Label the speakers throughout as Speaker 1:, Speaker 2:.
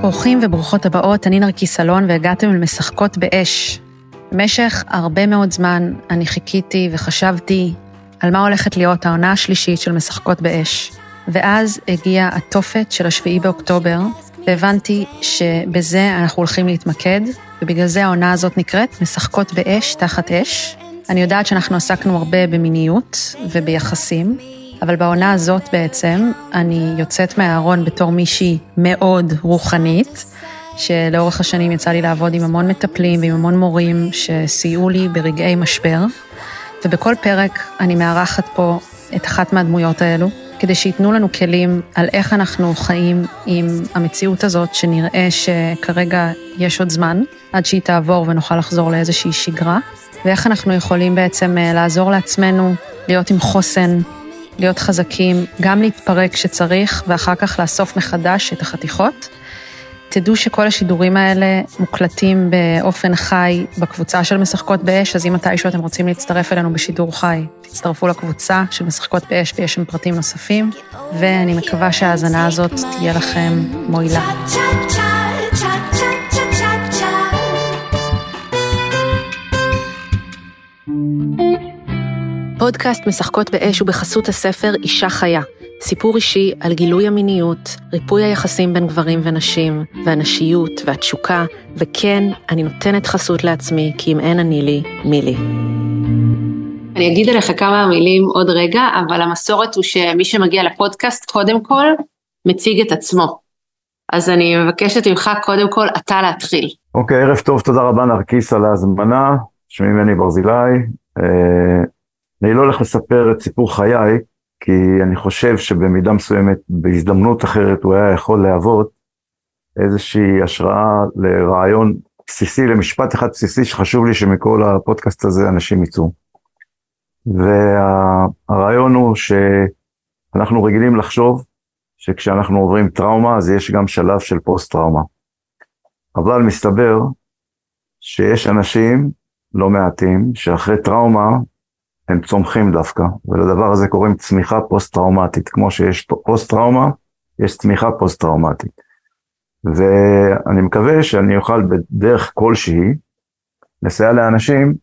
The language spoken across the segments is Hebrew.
Speaker 1: ברוכים וברוכות הבאות, אני נרקיס אלון והגעתם למשחקות באש. במשך הרבה מאוד זמן אני חיכיתי וחשבתי על מה הולכת להיות העונה השלישית של משחקות באש. ואז הגיע התופת של השביעי באוקטובר, והבנתי שבזה אנחנו הולכים להתמקד, ובגלל זה העונה הזאת נקראת משחקות באש תחת אש. אני יודעת שאנחנו עסקנו הרבה במיניות וביחסים, אבל בעונה הזאת בעצם אני יוצאת מהארון בתור מישהי מאוד רוחנית, שלאורך השנים יצא לי לעבוד עם המון מטפלים ועם המון מורים שסייעו לי ברגעי משבר, ובכל פרק אני מארחת פה את אחת מהדמויות האלו, כדי שייתנו לנו כלים על איך אנחנו חיים עם המציאות הזאת, שנראה שכרגע יש עוד זמן, עד שהיא תעבור ונוכל לחזור לאיזושהי שגרה, ואיך אנחנו יכולים בעצם אה, לעזור לעצמנו להיות עם חוסן, להיות חזקים, גם להתפרק כשצריך, ואחר כך לאסוף מחדש את החתיכות. תדעו שכל השידורים האלה מוקלטים באופן חי בקבוצה של משחקות באש, אז אם מתישהו אתם רוצים להצטרף אלינו בשידור חי, תצטרפו לקבוצה של משחקות באש ויש שם פרטים נוספים, ואני מקווה שההאזנה הזאת תהיה לכם מועילה. פודקאסט משחקות באש ובחסות הספר אישה חיה, סיפור אישי על גילוי המיניות, ריפוי היחסים בין גברים ונשים, והנשיות והתשוקה, וכן, אני נותנת חסות לעצמי, כי אם אין אני לי, מי לי. אני אגיד עליך כמה מילים עוד רגע, אבל המסורת הוא שמי שמגיע לפודקאסט, קודם כל, מציג את עצמו. אז אני מבקשת ממך קודם כל אתה להתחיל.
Speaker 2: אוקיי, okay, ערב טוב, תודה רבה נרקיס על ההזמנה. שמי מני ברזילי. אני לא הולך לספר את סיפור חיי, כי אני חושב שבמידה מסוימת, בהזדמנות אחרת, הוא היה יכול להוות איזושהי השראה לרעיון בסיסי, למשפט אחד בסיסי שחשוב לי שמכל הפודקאסט הזה אנשים יצאו. והרעיון הוא שאנחנו רגילים לחשוב שכשאנחנו עוברים טראומה, אז יש גם שלב של פוסט-טראומה. אבל מסתבר שיש אנשים לא מעטים שאחרי טראומה הם צומחים דווקא, ולדבר הזה קוראים צמיחה פוסט-טראומטית. כמו שיש פוסט-טראומה, יש צמיחה פוסט-טראומטית. ואני מקווה שאני אוכל בדרך כלשהי לסייע לאנשים,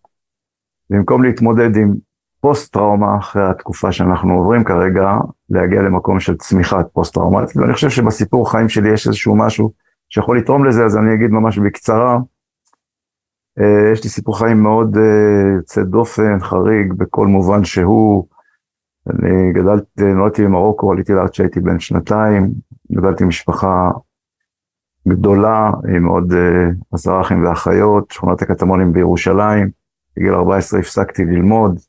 Speaker 2: במקום להתמודד עם פוסט-טראומה אחרי התקופה שאנחנו עוברים כרגע, להגיע למקום של צמיחה פוסט-טראומטית, ואני חושב שבסיפור חיים שלי יש איזשהו משהו שיכול לתרום לזה, אז אני אגיד ממש בקצרה. אה, יש לי סיפור חיים מאוד אה, יוצא דופן, חריג, בכל מובן שהוא. אני גדלתי, נולדתי במרוקו, עליתי לארץ כשהייתי בן שנתיים, גדלתי משפחה גדולה עם עוד אה, עשרה אחים ואחיות, שכונת הקטמונים בירושלים. בגיל 14 הפסקתי ללמוד,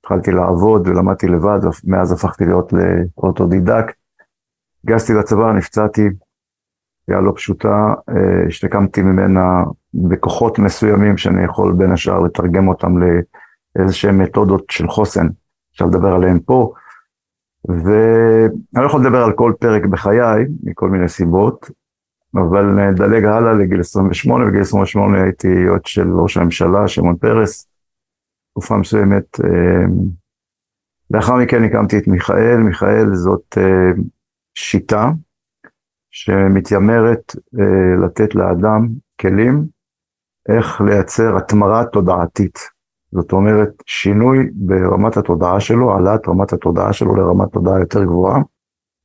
Speaker 2: התחלתי לעבוד ולמדתי לבד, מאז הפכתי להיות לאוטודידקט. הגעתי לצבא, נפצעתי, היה לא פשוטה, השתקמתי ממנה בכוחות מסוימים שאני יכול בין השאר לתרגם אותם לאיזה שהן מתודות של חוסן, אפשר לדבר עליהן פה. ואני לא יכול לדבר על כל פרק בחיי, מכל מיני סיבות, אבל נדלג הלאה לגיל 28, בגיל 28 הייתי יועץ של ראש הממשלה, שמעון פרס, תקופה מסוימת. אה, לאחר מכן הקמתי את מיכאל, מיכאל זאת אה, שיטה שמתיימרת אה, לתת לאדם כלים איך לייצר התמרה תודעתית. זאת אומרת, שינוי ברמת התודעה שלו, העלאת רמת התודעה שלו לרמת תודעה יותר גבוהה.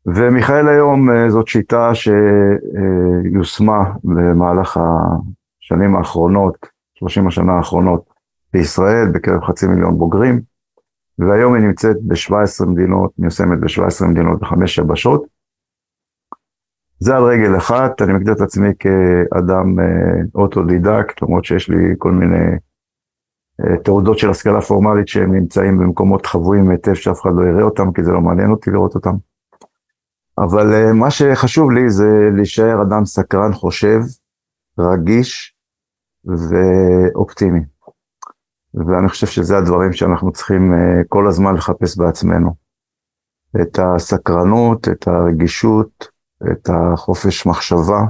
Speaker 2: ומיכאל היום אה, זאת שיטה שיושמה במהלך השנים האחרונות, 30 השנה האחרונות בישראל, בקרב חצי מיליון בוגרים, והיום היא נמצאת ב-17 מדינות, מיושמת ב-17 מדינות בחמש יבשות. זה על רגל אחת, אני מגדיר את עצמי כאדם אה, אוטודידקט, למרות שיש לי כל מיני אה, תעודות של השכלה פורמלית שהם נמצאים במקומות חבויים היטב שאף אחד לא יראה אותם, כי זה לא מעניין אותי לראות אותם. אבל אה, מה שחשוב לי זה להישאר אדם סקרן, חושב, רגיש ואופטימי. ואני חושב שזה הדברים שאנחנו צריכים כל הזמן לחפש בעצמנו. את הסקרנות, את הרגישות, את החופש מחשבה,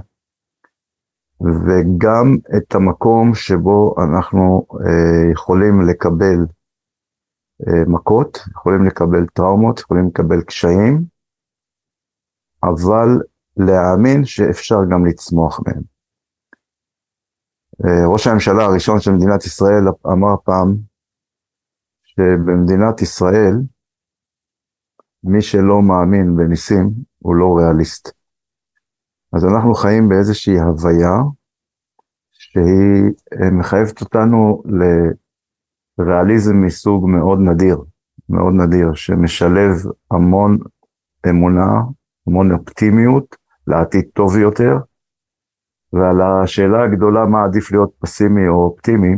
Speaker 2: וגם את המקום שבו אנחנו אה, יכולים לקבל אה, מכות, יכולים לקבל טראומות, יכולים לקבל קשיים, אבל להאמין שאפשר גם לצמוח מהם. אה, ראש הממשלה הראשון של מדינת ישראל אמר פעם שבמדינת ישראל מי שלא מאמין בניסים הוא לא ריאליסט. אז אנחנו חיים באיזושהי הוויה שהיא אה, מחייבת אותנו לריאליזם מסוג מאוד נדיר, מאוד נדיר, שמשלב המון אמונה, המון אופטימיות לעתיד טוב יותר, ועל השאלה הגדולה מה עדיף להיות פסימי או אופטימי,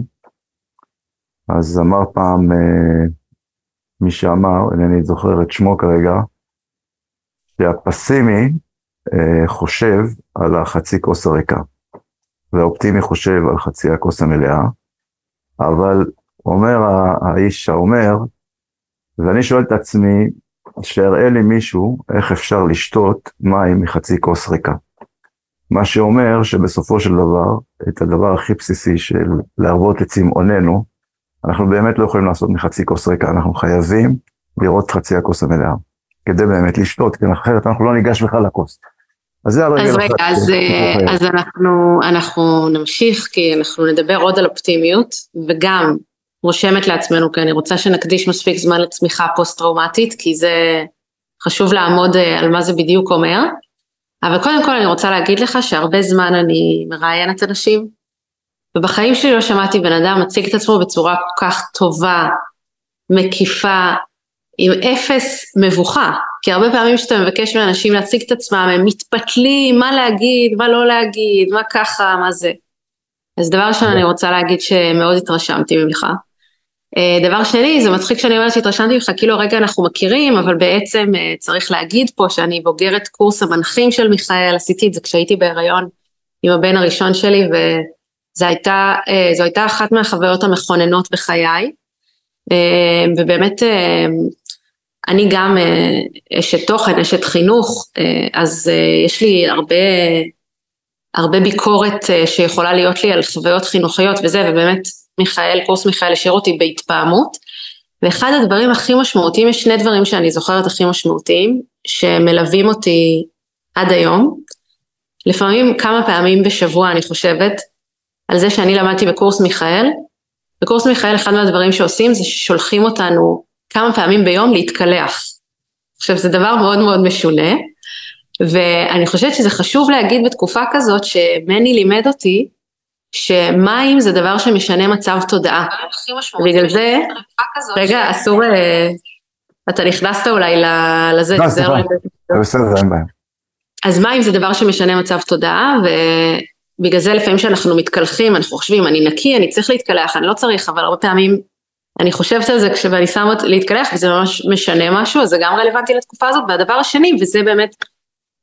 Speaker 2: אז אמר פעם אה, מי שאמר, אינני זוכר את שמו כרגע, שהפסימי אה, חושב על החצי כוס הריקה, והאופטימי חושב על חצי הכוס המלאה, אבל אומר האיש האומר, ואני שואל את עצמי, שיראה לי מישהו איך אפשר לשתות מים מחצי כוס ריקה. מה שאומר שבסופו של דבר, את הדבר הכי בסיסי של להרוות את צמאוננו, אנחנו באמת לא יכולים לעשות מחצי כוס ריקה, אנחנו חייבים לראות חצי הכוס המלאה, כדי באמת לשתות, כי אחרת אנחנו לא ניגש בכלל לכוס.
Speaker 3: אז זה הרגע. אז רגע, אז, אז אנחנו, אנחנו נמשיך, כי אנחנו נדבר עוד על אופטימיות, וגם רושמת לעצמנו, כי אני רוצה שנקדיש מספיק זמן לצמיחה פוסט-טראומטית, כי זה חשוב לעמוד אה, על מה זה בדיוק אומר. אבל קודם כל אני רוצה להגיד לך שהרבה זמן אני מראיינת אנשים, ובחיים שלי לא שמעתי בן אדם מציג את עצמו בצורה כל כך טובה, מקיפה, עם אפס מבוכה. כי הרבה פעמים כשאתה מבקש מאנשים להציג את עצמם, הם מתפתלים, מה להגיד, מה לא להגיד, מה ככה, מה זה. אז דבר ראשון אני רוצה להגיד שמאוד התרשמתי ממך. אה, דבר שני, זה מצחיק שאני אומרת שהתרשמתי ממך, כאילו הרגע אנחנו מכירים, אבל בעצם אה, צריך להגיד פה שאני בוגרת קורס המנחים של מיכאל, עשיתי את זה כשהייתי בהיריון עם הבן הראשון שלי, וזו הייתה, אה, הייתה אחת מהחוויות המכוננות בחיי, ובאמת אני גם אשת תוכן, אשת חינוך, אז יש לי הרבה, הרבה ביקורת שיכולה להיות לי על חוויות חינוכיות וזה, ובאמת מיכאל, קורס מיכאל השאיר אותי בהתפעמות, ואחד הדברים הכי משמעותיים, יש שני דברים שאני זוכרת הכי משמעותיים, שמלווים אותי עד היום. לפעמים כמה פעמים בשבוע אני חושבת על זה שאני למדתי בקורס מיכאל. בקורס מיכאל אחד מהדברים שעושים זה ששולחים אותנו כמה פעמים ביום להתקלח. עכשיו זה דבר מאוד מאוד משונה, ואני חושבת שזה חשוב להגיד בתקופה כזאת שמני לימד אותי שמים זה דבר שמשנה מצב תודעה. בגלל זה, רגע, אסור, אה, אתה נכנסת אולי לזה,
Speaker 2: לא, סליחה, זה בסדר, אין בעיה.
Speaker 3: אז מים זה דבר שמשנה מצב תודעה, ובגלל זה לפעמים כשאנחנו מתקלחים, אנחנו חושבים, אני נקי, אני צריך להתקלח, אני לא צריך, אבל הרבה פעמים אני חושבת על זה כשאני שמה להתקלח, וזה ממש משנה משהו, אז זה גם רלוונטי לתקופה הזאת. והדבר השני, וזה באמת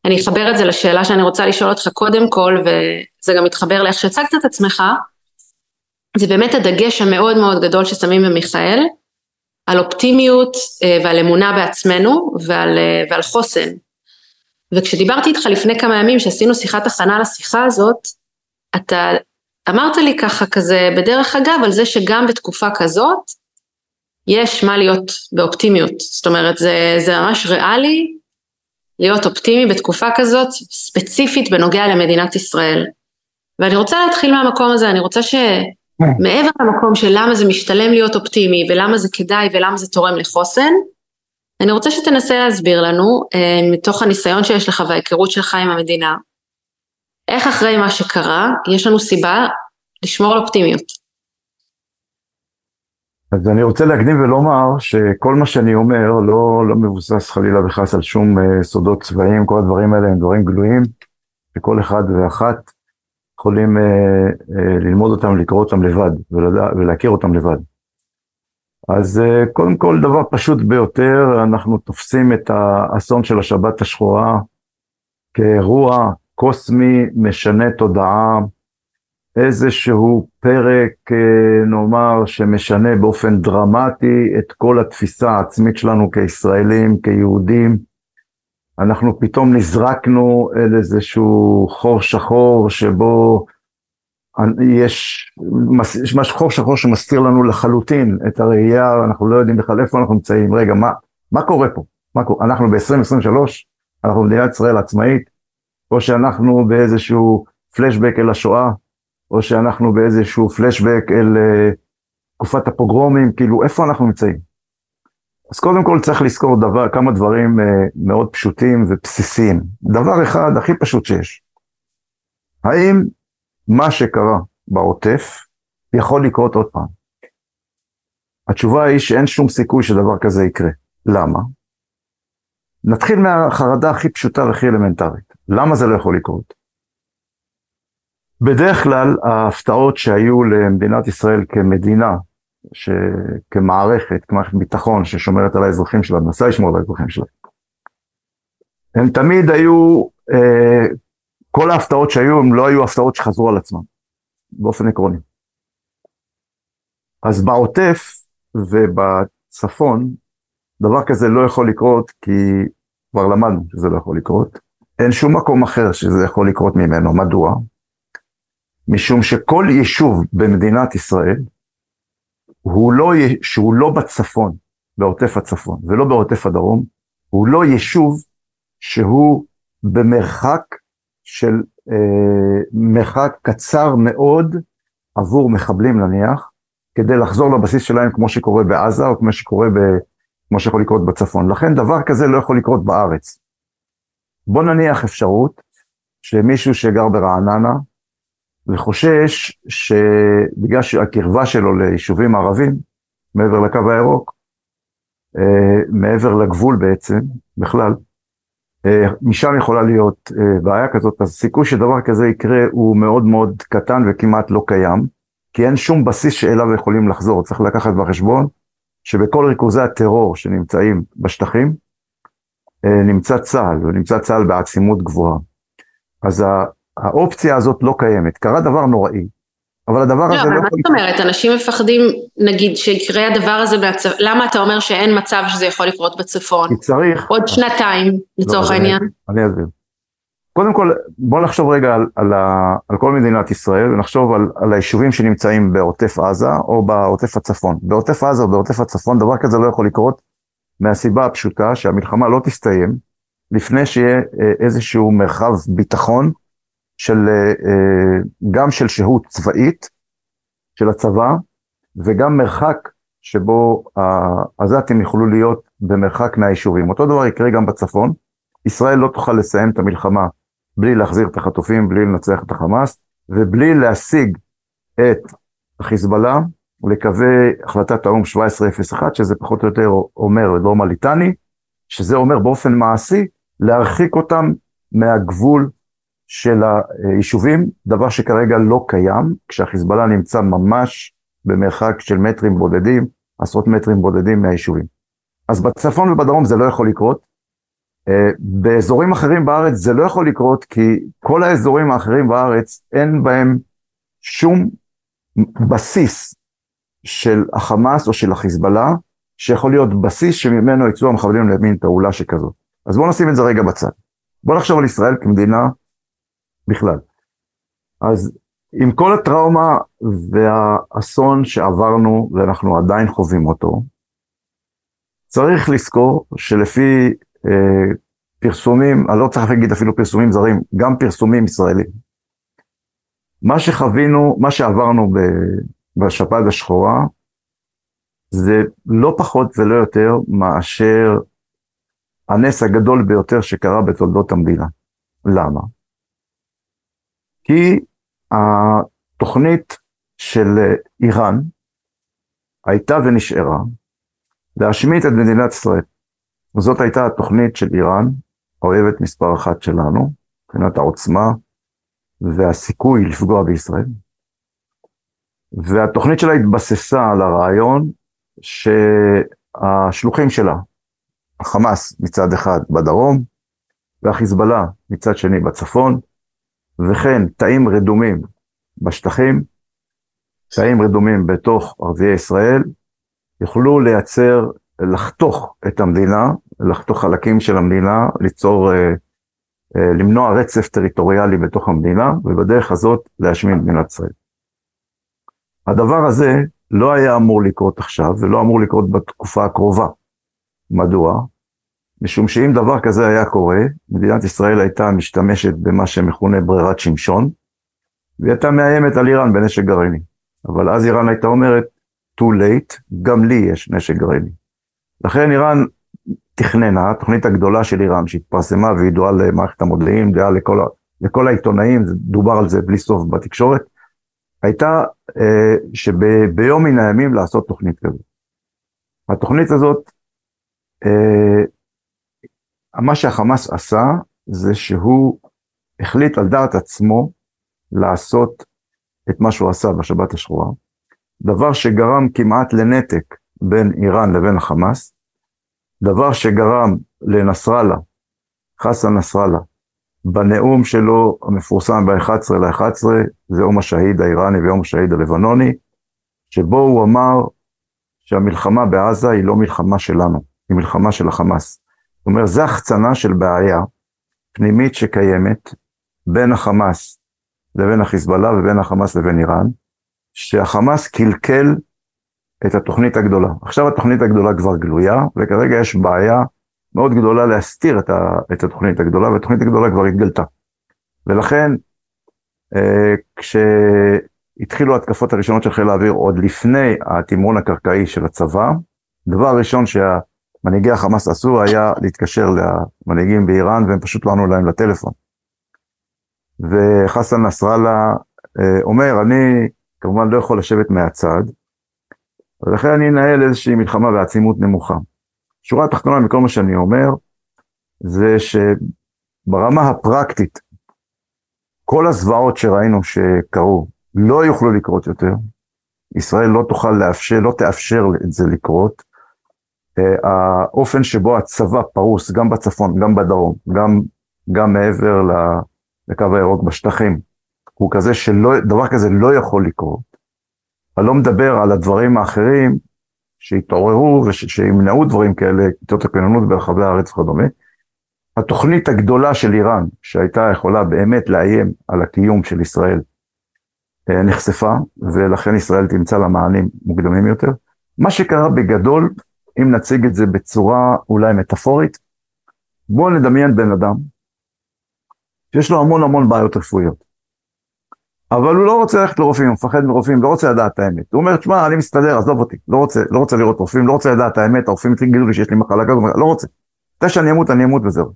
Speaker 3: אני אחבר את זה לשאלה שאני רוצה לשאול אותך קודם כל, וזה גם מתחבר לאיך שהצגת את עצמך, זה באמת הדגש המאוד מאוד גדול ששמים במיכאל, על אופטימיות אה, ועל אמונה בעצמנו ועל, אה, ועל חוסן. וכשדיברתי איתך לפני כמה ימים, שעשינו שיחת הכנה לשיחה הזאת, אתה אמרת לי ככה כזה בדרך אגב על זה שגם בתקופה כזאת יש מה להיות באופטימיות. זאת אומרת, זה, זה ממש ריאלי להיות אופטימי בתקופה כזאת, ספציפית בנוגע למדינת ישראל. ואני רוצה להתחיל מהמקום הזה, אני רוצה שמעבר למקום של למה זה משתלם להיות אופטימי, ולמה זה כדאי, ולמה זה תורם לחוסן, אני רוצה שתנסה להסביר לנו, אה, מתוך הניסיון שיש לך וההיכרות שלך עם המדינה, איך אחרי מה שקרה, יש לנו סיבה לשמור על אופטימיות.
Speaker 2: אז אני רוצה להקדים ולומר שכל מה שאני אומר לא, לא מבוסס חלילה וחס על שום uh, סודות צבאיים, כל הדברים האלה הם דברים גלויים, וכל אחד ואחת יכולים uh, uh, ללמוד אותם, לקרוא אותם לבד ולדע, ולהכיר אותם לבד. אז uh, קודם כל דבר פשוט ביותר, אנחנו תופסים את האסון של השבת השחורה כאירוע קוסמי משנה תודעה, איזשהו פרק, אה, נאמר, שמשנה באופן דרמטי את כל התפיסה העצמית שלנו כישראלים, כיהודים. אנחנו פתאום נזרקנו אל איזשהו חור שחור שבו יש, יש חור שחור שמסתיר לנו לחלוטין את הראייה, אנחנו לא יודעים בכלל איפה אנחנו נמצאים. רגע, מה, מה קורה פה? מה קורה? אנחנו ב-2023, אנחנו במדינת ישראל עצמאית, או שאנחנו באיזשהו פלשבק אל השואה, או שאנחנו באיזשהו פלשבק אל uh, תקופת הפוגרומים, כאילו איפה אנחנו נמצאים? אז קודם כל צריך לזכור דבר, כמה דברים uh, מאוד פשוטים ובסיסיים. דבר אחד הכי פשוט שיש, האם מה שקרה בעוטף יכול לקרות עוד פעם? התשובה היא שאין שום סיכוי שדבר כזה יקרה. למה? נתחיל מהחרדה הכי פשוטה והכי אלמנטרית. למה זה לא יכול לקרות? בדרך כלל ההפתעות שהיו למדינת ישראל כמדינה, ש... כמערכת, כמערכת ביטחון ששומרת על האזרחים שלה, מנסה לשמור על האזרחים שלה, הם תמיד היו, אה, כל ההפתעות שהיו, הם לא היו הפתעות שחזרו על עצמם, באופן עקרוני. אז בעוטף ובצפון, דבר כזה לא יכול לקרות כי כבר למדנו שזה לא יכול לקרות. אין שום מקום אחר שזה יכול לקרות ממנו. מדוע? משום שכל יישוב במדינת ישראל, הוא לא, שהוא לא בצפון, בעוטף הצפון, ולא בעוטף הדרום, הוא לא יישוב שהוא במרחק של, אה, מרחק קצר מאוד עבור מחבלים נניח, כדי לחזור לבסיס שלהם כמו שקורה בעזה או כמו שקורה ב... כמו שיכול לקרות בצפון. לכן דבר כזה לא יכול לקרות בארץ. בוא נניח אפשרות שמישהו שגר ברעננה וחושש שבגלל הקרבה שלו ליישובים ערבים, מעבר לקו הירוק, אה, מעבר לגבול בעצם, בכלל, אה, משם יכולה להיות אה, בעיה כזאת, אז סיכוי שדבר כזה יקרה הוא מאוד מאוד קטן וכמעט לא קיים. כי אין שום בסיס שאליו יכולים לחזור. צריך לקחת בחשבון שבכל ריכוזי הטרור שנמצאים בשטחים, נמצא צה"ל, ונמצא צה"ל בעצימות גבוהה. אז האופציה הזאת לא קיימת. קרה דבר נוראי, אבל הדבר
Speaker 1: לא,
Speaker 2: הזה
Speaker 1: לא... מה זאת אומרת? אנשים מפחדים, נגיד, שיקרה הדבר הזה בצפון, למה אתה אומר שאין מצב שזה יכול לקרות בצפון?
Speaker 2: כי צריך...
Speaker 1: עוד שנתיים, לצורך לא, העניין.
Speaker 2: אני אסביר. קודם כל, בוא נחשוב רגע על, על, ה, על כל מדינת ישראל ונחשוב על, על היישובים שנמצאים בעוטף עזה או בעוטף הצפון. בעוטף עזה או בעוטף הצפון דבר כזה לא יכול לקרות מהסיבה הפשוטה שהמלחמה לא תסתיים לפני שיהיה אה, איזשהו מרחב ביטחון של, אה, אה, גם של שהות צבאית של הצבא וגם מרחק שבו העזתים יוכלו להיות במרחק מהיישובים. אותו דבר יקרה גם בצפון. ישראל לא תוכל לסיים את המלחמה בלי להחזיר את החטופים, בלי לנצח את החמאס, ובלי להשיג את החיזבאללה לקווי החלטת האו"ם 1701, שזה פחות או יותר אומר לדרום הליטני, שזה אומר באופן מעשי להרחיק אותם מהגבול של היישובים, דבר שכרגע לא קיים, כשהחיזבאללה נמצא ממש במרחק של מטרים בודדים, עשרות מטרים בודדים מהיישובים. אז בצפון ובדרום זה לא יכול לקרות, אה, באזורים אחרים בארץ זה לא יכול לקרות כי כל האזורים האחרים בארץ אין בהם שום בסיס של החמאס או של החיזבאללה שיכול להיות בסיס שממנו יצאו המחבלים למין פעולה שכזאת. אז בואו נשים את זה רגע בצד. בואו נחשוב על ישראל כמדינה בכלל. אז עם כל הטראומה והאסון שעברנו ואנחנו עדיין חווים אותו, צריך לזכור שלפי אה, פרסומים, אני לא צריך להגיד אפילו פרסומים זרים, גם פרסומים ישראלים. מה שחווינו, מה שעברנו בשפעת השחורה, זה לא פחות ולא יותר מאשר הנס הגדול ביותר שקרה בתולדות המדינה. למה? כי התוכנית של איראן הייתה ונשארה להשמיט את מדינת ישראל. וזאת הייתה התוכנית של איראן, האויבת מספר אחת שלנו, מבחינת העוצמה והסיכוי לפגוע בישראל. והתוכנית שלה התבססה על הרעיון שהשלוחים שלה, החמאס מצד אחד בדרום, והחיזבאללה מצד שני בצפון, וכן תאים רדומים בשטחים, תאים רדומים בתוך ערביי ישראל, יוכלו לייצר לחתוך את המדינה, לחתוך חלקים של המדינה, ליצור, אה, אה, למנוע רצף טריטוריאלי בתוך המדינה, ובדרך הזאת להשמיד מדינת ישראל. הדבר הזה לא היה אמור לקרות עכשיו, ולא אמור לקרות בתקופה הקרובה. מדוע? משום שאם דבר כזה היה קורה, מדינת ישראל הייתה משתמשת במה שמכונה ברירת שמשון, והיא הייתה מאיימת על איראן בנשק גרעיני. אבל אז איראן הייתה אומרת, too late, גם לי יש נשק גרעיני. לכן איראן תכננה, התוכנית הגדולה של איראן שהתפרסמה וידועה למערכת המודיעין, דעה לכל, לכל העיתונאים, דובר על זה בלי סוף בתקשורת, הייתה אה, שביום מן הימים לעשות תוכנית כזאת. התוכנית הזאת, אה, מה שהחמאס עשה זה שהוא החליט על דעת עצמו לעשות את מה שהוא עשה בשבת השחורה, דבר שגרם כמעט לנתק בין איראן לבין החמאס, דבר שגרם לנסראללה, חסן נסראללה, בנאום שלו המפורסם ב-11 ל-11, זה יום השהיד האיראני ויום השהיד הלבנוני, שבו הוא אמר שהמלחמה בעזה היא לא מלחמה שלנו, היא מלחמה של החמאס. זאת אומרת, זה החצנה של בעיה פנימית שקיימת בין החמאס לבין החיזבאללה ובין החמאס לבין איראן, שהחמאס קלקל את התוכנית הגדולה. עכשיו התוכנית הגדולה כבר גלויה, וכרגע יש בעיה מאוד גדולה להסתיר את, ה, את התוכנית הגדולה, והתוכנית הגדולה כבר התגלתה. ולכן, אה, כשהתחילו התקפות הראשונות של חיל האוויר עוד לפני התמרון הקרקעי של הצבא, דבר ראשון שהמנהיגי החמאס עשו היה להתקשר למנהיגים באיראן, והם פשוט לא ענו להם לטלפון. וחסן נסראללה אה, אומר, אני כמובן לא יכול לשבת מהצד, ולכן אני אנהל איזושהי מלחמה בעצימות נמוכה. שורה התחתונה מכל מה שאני אומר, זה שברמה הפרקטית, כל הזוועות שראינו שקרו לא יוכלו לקרות יותר. ישראל לא תוכל לאפשר, לא תאפשר את זה לקרות. Uh, האופן שבו הצבא פרוס, גם בצפון, גם בדרום, גם, גם מעבר לקו הירוק בשטחים, הוא כזה שדבר כזה לא יכול לקרות. אני לא מדבר על הדברים האחרים שיתעוררו ושימנעו דברים כאלה, כיתות הכוננות ברחבי הארץ וכדומה. התוכנית הגדולה של איראן, שהייתה יכולה באמת לאיים על הקיום של ישראל, אה, נחשפה, ולכן ישראל תמצא לה מענים מוקדמים יותר. מה שקרה בגדול, אם נציג את זה בצורה אולי מטאפורית, בואו נדמיין בן אדם שיש לו המון המון בעיות רפואיות. אבל הוא לא רוצה ללכת לרופאים, הוא מפחד מרופאים, לא רוצה לדעת את האמת. הוא אומר, תשמע, אני מסתדר, עזוב אותי, לא רוצה, לא רוצה לראות רופאים, לא רוצה לדעת את האמת, הרופאים יגידו לי שיש לי מחלה כזאת, לא רוצה. מתי שאני אמות, אני אמות וזהו.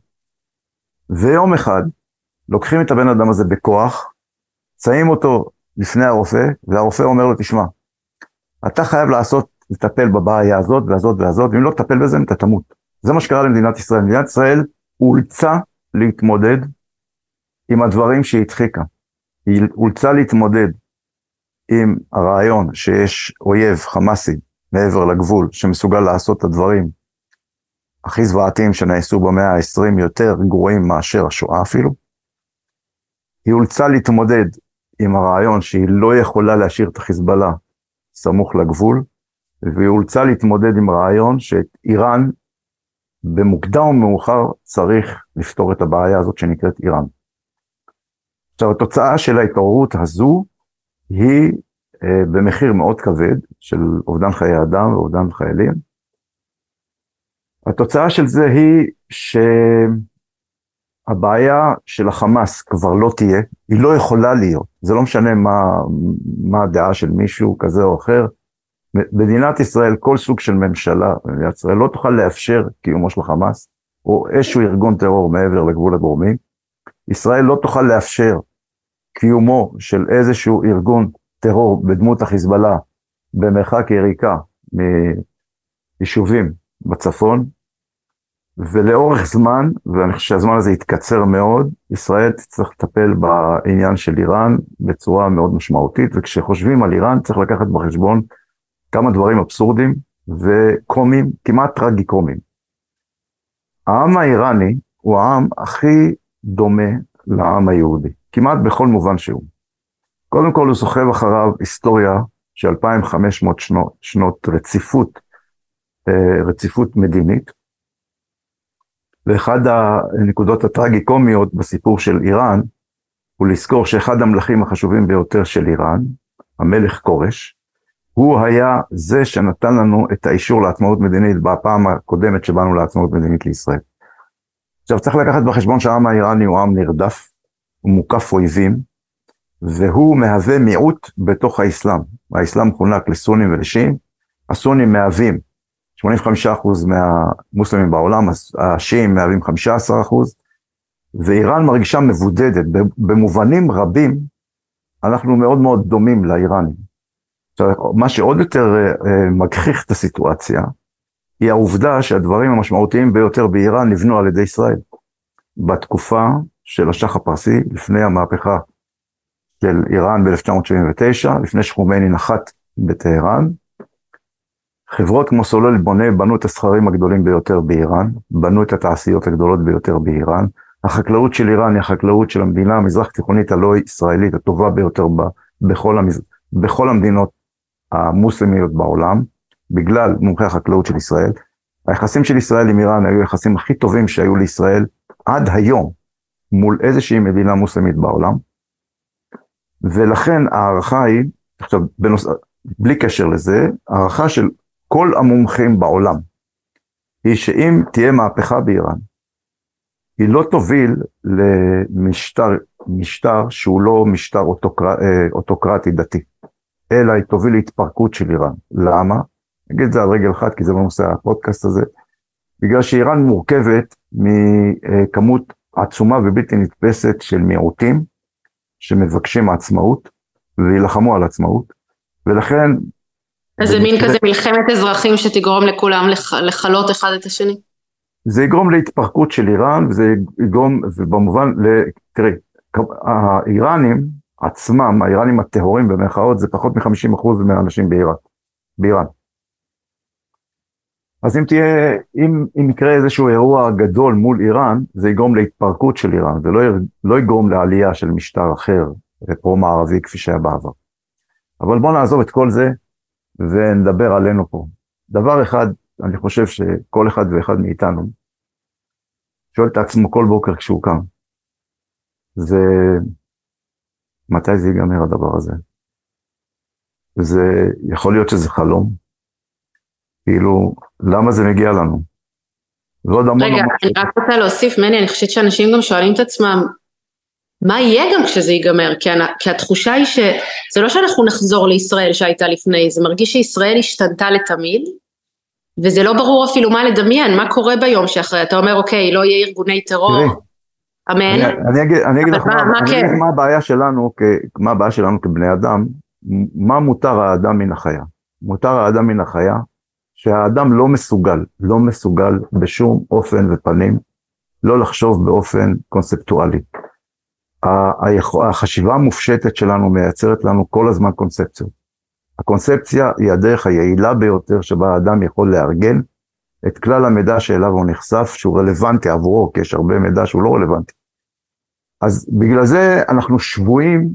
Speaker 2: ויום אחד, לוקחים את הבן אדם הזה בכוח, שמים אותו לפני הרופא, והרופא אומר לו, תשמע, אתה חייב לעשות, לטפל בבעיה הזאת והזאת והזאת, ואם לא תטפל בזה, אתה תמות. זה מה שקרה למדינת ישראל. מדינת ישראל אולצה להתמודד עם הדברים שהיא הדחיקה. היא אולצה להתמודד עם הרעיון שיש אויב חמאסי מעבר לגבול שמסוגל לעשות את הדברים הכי זוועתיים שנעשו במאה ה-20 יותר גרועים מאשר השואה אפילו. היא אולצה להתמודד עם הרעיון שהיא לא יכולה להשאיר את החיזבאללה סמוך לגבול, והיא אולצה להתמודד עם הרעיון שאיראן במוקדם או מאוחר צריך לפתור את הבעיה הזאת שנקראת איראן. עכשיו התוצאה של ההתעוררות הזו היא אה, במחיר מאוד כבד של אובדן חיי אדם ואובדן חיילים. התוצאה של זה היא שהבעיה של החמאס כבר לא תהיה, היא לא יכולה להיות, זה לא משנה מה, מה הדעה של מישהו כזה או אחר. מדינת ישראל, כל סוג של ממשלה במדינת ישראל לא תוכל לאפשר קיומו של חמאס, או איזשהו ארגון טרור מעבר לגבול הגורמים. ישראל לא תוכל לאפשר קיומו של איזשהו ארגון טרור בדמות החיזבאללה במרחק יריקה מיישובים בצפון, ולאורך זמן, ואני חושב שהזמן הזה יתקצר מאוד, ישראל תצטרך לטפל בעניין של איראן בצורה מאוד משמעותית, וכשחושבים על איראן צריך לקחת בחשבון כמה דברים אבסורדים וקומיים, כמעט טרגי-קומיים. העם האיראני הוא העם הכי דומה לעם היהודי. כמעט בכל מובן שהוא. קודם כל הוא סוחב אחריו היסטוריה של 2,500 שנות, שנות רציפות, אה, רציפות מדינית. ואחד הנקודות הטרגי-קומיות בסיפור של איראן, הוא לזכור שאחד המלכים החשובים ביותר של איראן, המלך כורש, הוא היה זה שנתן לנו את האישור לעצמאות מדינית בפעם הקודמת שבאנו לעצמאות מדינית לישראל. עכשיו צריך לקחת בחשבון שהעם האיראני הוא עם נרדף, הוא מוקף אויבים, והוא מהווה מיעוט בתוך האסלאם. האסלאם חונק לסונים ולשיעים, הסונים מהווים 85% מהמוסלמים בעולם, השיעים מהווים 15%, ואיראן מרגישה מבודדת. במובנים רבים, אנחנו מאוד מאוד דומים לאיראנים. מה שעוד יותר uh, מגחיך את הסיטואציה, היא העובדה שהדברים המשמעותיים ביותר באיראן נבנו על ידי ישראל. בתקופה של השח הפרסי, לפני המהפכה של איראן ב-1979, לפני שחומני נחת בטהרן, חברות כמו סולל בונה בנו את הסכרים הגדולים ביותר באיראן, בנו את התעשיות הגדולות ביותר באיראן. החקלאות של איראן היא החקלאות של המדינה המזרח תיכונית הלא ישראלית הטובה ביותר ב, בכל, המז... בכל המדינות המוסלמיות בעולם, בגלל מומחי החקלאות של ישראל. היחסים של ישראל עם איראן היו היחסים הכי טובים שהיו לישראל עד היום מול איזושהי מדינה מוסלמית בעולם. ולכן ההערכה היא, עכשיו, בנוס... בלי קשר לזה, הערכה של כל המומחים בעולם, היא שאם תהיה מהפכה באיראן, היא לא תוביל למשטר משטר שהוא לא משטר אה, אוטוקרטי דתי, אלא היא תוביל להתפרקות של איראן. למה? אני אגיד את זה על רגל אחת, כי זה לא נושא הפודקאסט הזה. בגלל שאיראן מורכבת מכמות עצומה ובלתי נתפסת של מיעוטים שמבקשים עצמאות וילחמו על עצמאות, ולכן
Speaker 1: אז זה מין כזה מלחמת אזרחים שתגרום לכולם לכלות אחד את השני?
Speaker 2: זה יגרום להתפרקות של איראן, וזה יגרום, ובמובן, תראי, האיראנים עצמם, האיראנים הטהורים במרכאות, זה פחות מ-50% מהאנשים באיראן. באיראן. אז אם תהיה, אם, אם יקרה איזשהו אירוע גדול מול איראן, זה יגרום להתפרקות של איראן, זה לא, יגרום לעלייה של משטר אחר, פרו-מערבי כפי שהיה בעבר. אבל בואו נעזוב את כל זה, ונדבר עלינו פה. דבר אחד, אני חושב שכל אחד ואחד מאיתנו שואל את עצמו כל בוקר כשהוא קם, זה מתי זה ייגמר הדבר הזה? זה יכול להיות שזה חלום, כאילו, למה זה מגיע לנו?
Speaker 1: ועוד המון רגע, המון... אני רק רוצה להוסיף, מני, אני חושבת שאנשים גם שואלים את עצמם, מה יהיה גם כשזה ייגמר? כי, כי התחושה היא שזה לא שאנחנו נחזור לישראל שהייתה לפני, זה מרגיש שישראל השתנתה לתמיד, וזה לא ברור אפילו מה לדמיין, מה קורה ביום שאחרי, אתה אומר אוקיי, לא יהיה ארגוני טרור, אמן.
Speaker 2: אני, אני אגיד, אני אגיד לך מה, מה, אני כן? אגיד מה הבעיה שלנו, מה הבעיה שלנו כבני אדם, מה מותר האדם מן החיה? מותר האדם מן החיה, שהאדם לא מסוגל, לא מסוגל בשום אופן ופנים, לא לחשוב באופן קונספטואלי. החשיבה המופשטת שלנו מייצרת לנו כל הזמן קונספציות. הקונספציה היא הדרך היעילה ביותר שבה האדם יכול לארגן את כלל המידע שאליו הוא נחשף, שהוא רלוונטי עבורו, כי יש הרבה מידע שהוא לא רלוונטי. אז בגלל זה אנחנו שבויים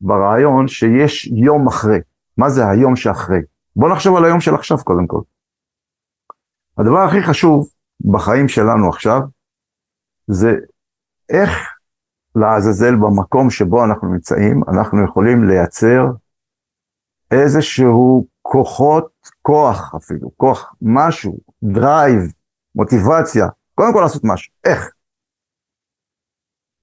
Speaker 2: ברעיון שיש יום אחרי. מה זה היום שאחרי? בוא נחשוב על היום של עכשיו קודם כל. הדבר הכי חשוב בחיים שלנו עכשיו, זה איך לעזאזל במקום שבו אנחנו נמצאים, אנחנו יכולים לייצר איזשהו כוחות, כוח אפילו, כוח, משהו, drive, מוטיבציה, קודם כל לעשות משהו, איך?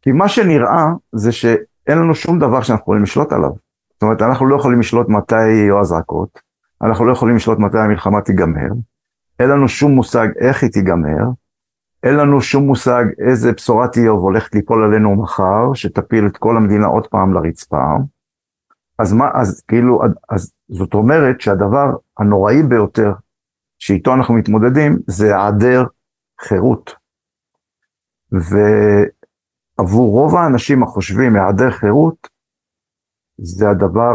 Speaker 2: כי מה שנראה זה שאין לנו שום דבר שאנחנו יכולים לשלוט עליו. זאת אומרת, אנחנו לא יכולים לשלוט מתי יהיו אזעקות, אנחנו לא יכולים לשלוט מתי המלחמה תיגמר, אין לנו שום מושג איך היא תיגמר, אין לנו שום מושג איזה בשורת איוב הולכת ליפול עלינו מחר, שתפיל את כל המדינה עוד פעם לרצפה. אז מה, אז כאילו, אז זאת אומרת שהדבר הנוראי ביותר שאיתו אנחנו מתמודדים זה היעדר חירות. ועבור רוב האנשים החושבים היעדר חירות, זה הדבר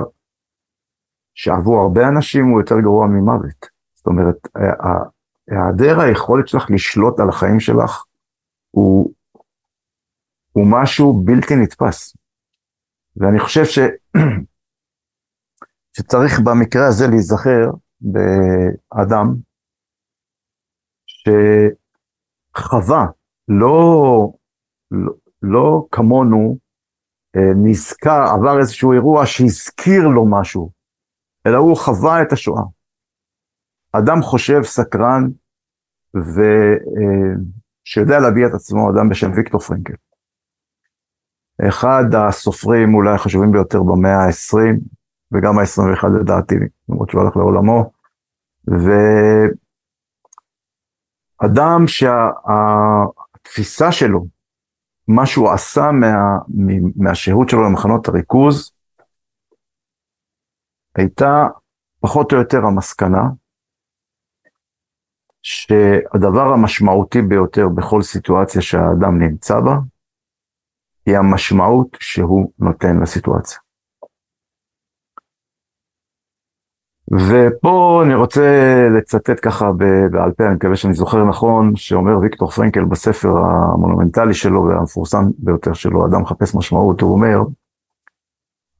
Speaker 2: שעבור הרבה אנשים הוא יותר גרוע ממוות. זאת אומרת, היעדר היכולת שלך לשלוט על החיים שלך הוא, הוא משהו בלתי נתפס. ואני חושב ש, שצריך במקרה הזה להיזכר באדם שחווה, לא, לא, לא כמונו, אה, נזכר, עבר איזשהו אירוע שהזכיר לו משהו, אלא הוא חווה את השואה. אדם חושב, סקרן, שיודע להביע את עצמו, אדם בשם ויקטור פרנקל. אחד הסופרים אולי החשובים ביותר במאה ה-20, וגם ה-21 לדעתי, למרות שהוא הלך לעולמו, ואדם שהתפיסה שלו, מה שהוא עשה מה, מהשהות שלו למחנות הריכוז, הייתה פחות או יותר המסקנה שהדבר המשמעותי ביותר בכל סיטואציה שהאדם נמצא בה, היא המשמעות שהוא נותן לסיטואציה. ופה אני רוצה לצטט ככה בעל פה, אני מקווה שאני זוכר נכון, שאומר ויקטור פרנקל בספר המונומנטלי שלו והמפורסם ביותר שלו, אדם מחפש משמעות, הוא אומר,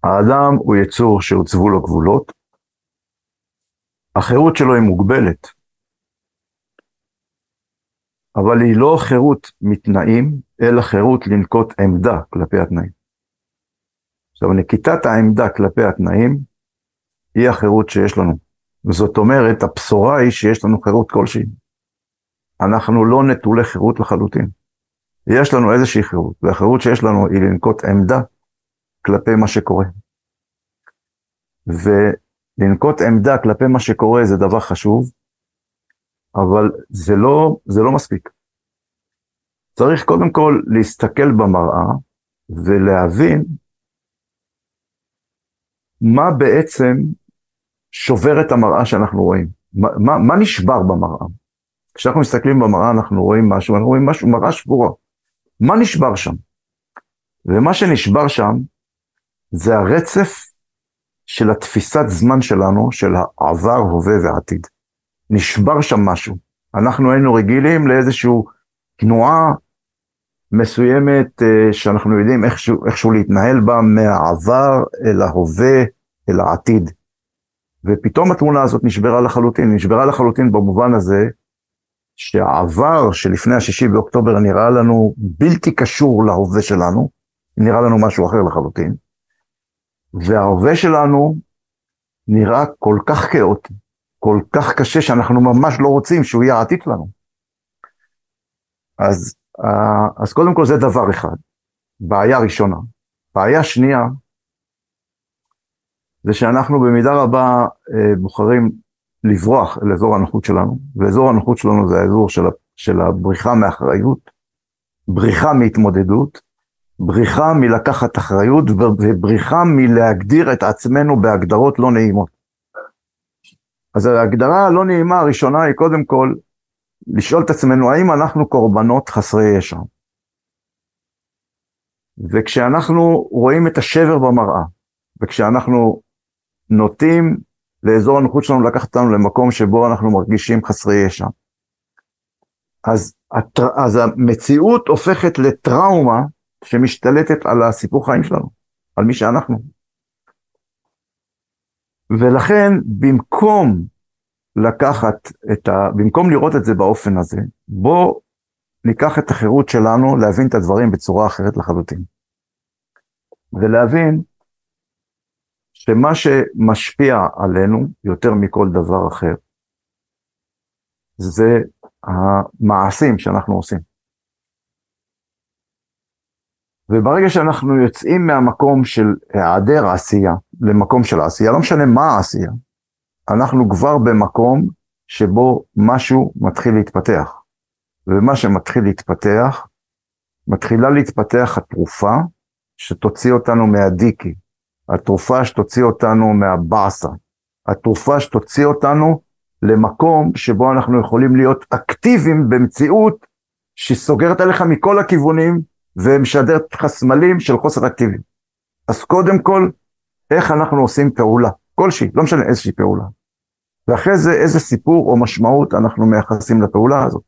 Speaker 2: האדם הוא יצור שהוצבו לו גבולות, החירות שלו היא מוגבלת, אבל היא לא חירות מתנאים, אלא חירות לנקוט עמדה כלפי התנאים. עכשיו, נקיטת העמדה כלפי התנאים היא החירות שיש לנו. וזאת אומרת, הבשורה היא שיש לנו חירות כלשהי. אנחנו לא נטולי חירות לחלוטין. יש לנו איזושהי חירות, והחירות שיש לנו היא לנקוט עמדה כלפי מה שקורה. ולנקוט עמדה כלפי מה שקורה זה דבר חשוב, אבל זה לא, זה לא מספיק. צריך קודם כל להסתכל במראה ולהבין מה בעצם שובר את המראה שאנחנו רואים. מה, מה, מה נשבר במראה? כשאנחנו מסתכלים במראה אנחנו רואים משהו, אנחנו רואים משהו, מראה שבורה. מה נשבר שם? ומה שנשבר שם זה הרצף של התפיסת זמן שלנו, של העבר, הווה ועתיד. נשבר שם משהו. אנחנו היינו רגילים לאיזושהי תנועה מסוימת אה, שאנחנו יודעים איכשהו, איכשהו להתנהל בה מהעבר אל ההווה, אל העתיד. ופתאום התמונה הזאת נשברה לחלוטין, נשברה לחלוטין במובן הזה שהעבר שלפני השישי באוקטובר נראה לנו בלתי קשור להווה שלנו, נראה לנו משהו אחר לחלוטין, וההווה שלנו נראה כל כך כאוטי, כל כך קשה שאנחנו ממש לא רוצים שהוא יהיה העתיד שלנו. אז, אה, אז קודם כל זה דבר אחד, בעיה ראשונה. בעיה שנייה, זה שאנחנו במידה רבה אה, בוחרים לברוח אל אזור הנוחות שלנו, ואזור הנוחות שלנו זה האזור של, של הבריחה מאחריות, בריחה מהתמודדות, בריחה מלקחת אחריות ובריחה מלהגדיר את עצמנו בהגדרות לא נעימות. אז ההגדרה הלא נעימה הראשונה היא קודם כל לשאול את עצמנו האם אנחנו קורבנות חסרי ישע. וכשאנחנו רואים את השבר במראה, וכשאנחנו נוטים לאזור הנוחות שלנו לקחת אותנו למקום שבו אנחנו מרגישים חסרי ישע. אז, אז המציאות הופכת לטראומה שמשתלטת על הסיפור חיים שלנו, על מי שאנחנו. ולכן במקום לקחת את ה... במקום לראות את זה באופן הזה, בוא ניקח את החירות שלנו להבין את הדברים בצורה אחרת לחלוטין. ולהבין שמה שמשפיע עלינו יותר מכל דבר אחר, זה המעשים שאנחנו עושים. וברגע שאנחנו יוצאים מהמקום של היעדר עשייה למקום של עשייה, לא משנה מה העשייה, אנחנו כבר במקום שבו משהו מתחיל להתפתח. ומה שמתחיל להתפתח, מתחילה להתפתח התרופה שתוציא אותנו מהדיקי, התרופה שתוציא אותנו מהבאסה, התרופה שתוציא אותנו למקום שבו אנחנו יכולים להיות אקטיביים במציאות שסוגרת עליך מכל הכיוונים ומשדרת לך סמלים של חוסר אקטיביות. אז קודם כל, איך אנחנו עושים פעולה, כלשהי, לא משנה איזושהי פעולה. ואחרי זה איזה סיפור או משמעות אנחנו מייחסים לפעולה הזאת.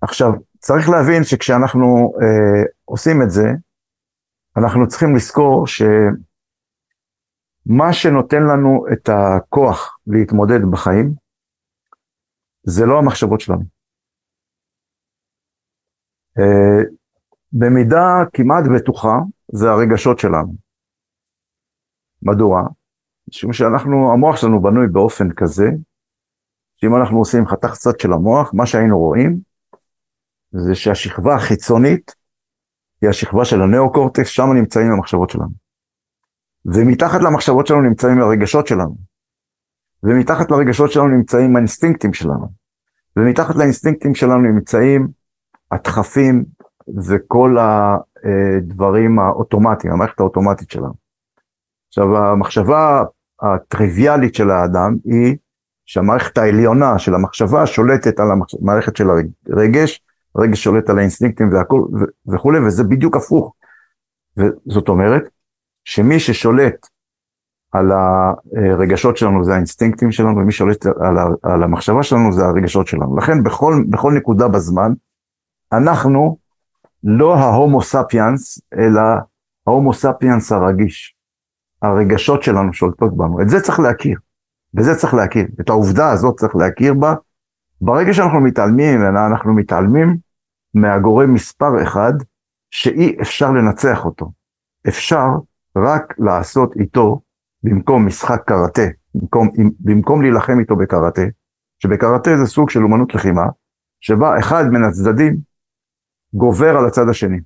Speaker 2: עכשיו, צריך להבין שכשאנחנו אה, עושים את זה, אנחנו צריכים לזכור שמה שנותן לנו את הכוח להתמודד בחיים, זה לא המחשבות שלנו. Uh, במידה כמעט בטוחה, זה הרגשות שלנו. מדוע? משום שאנחנו, המוח שלנו בנוי באופן כזה, שאם אנחנו עושים חתך צד של המוח, מה שהיינו רואים, זה שהשכבה החיצונית היא השכבה של הנאו-קורטקס, שם נמצאים המחשבות שלנו. ומתחת למחשבות שלנו נמצאים הרגשות שלנו. ומתחת לרגשות שלנו נמצאים האינסטינקטים שלנו. ומתחת לאינסטינקטים שלנו נמצאים הדחפים וכל הדברים האוטומטיים, המערכת האוטומטית שלנו. עכשיו, המחשבה הטריוויאלית של האדם היא שהמערכת העליונה של המחשבה שולטת על המערכת של הרגש, הרגש שולט על האינסטינקטים והכל וכולי, וזה בדיוק הפוך. וזאת אומרת, שמי ששולט על הרגשות שלנו זה האינסטינקטים שלנו, ומי ששולט על, על המחשבה שלנו זה הרגשות שלנו. לכן בכל, בכל נקודה בזמן, אנחנו לא ההומו ספיאנס, אלא ההומו ספיאנס הרגיש. הרגשות שלנו שולטות בנו. את זה צריך להכיר. וזה צריך להכיר. את העובדה הזאת צריך להכיר בה. ברגע שאנחנו מתעלמים אנחנו מתעלמים מהגורם מספר אחד, שאי אפשר לנצח אותו. אפשר רק לעשות איתו, במקום משחק קראטה, במקום, במקום להילחם איתו בקראטה, שבקראטה זה סוג של אומנות לחימה, שבה אחד מן הצדדים גובר על הצד השני.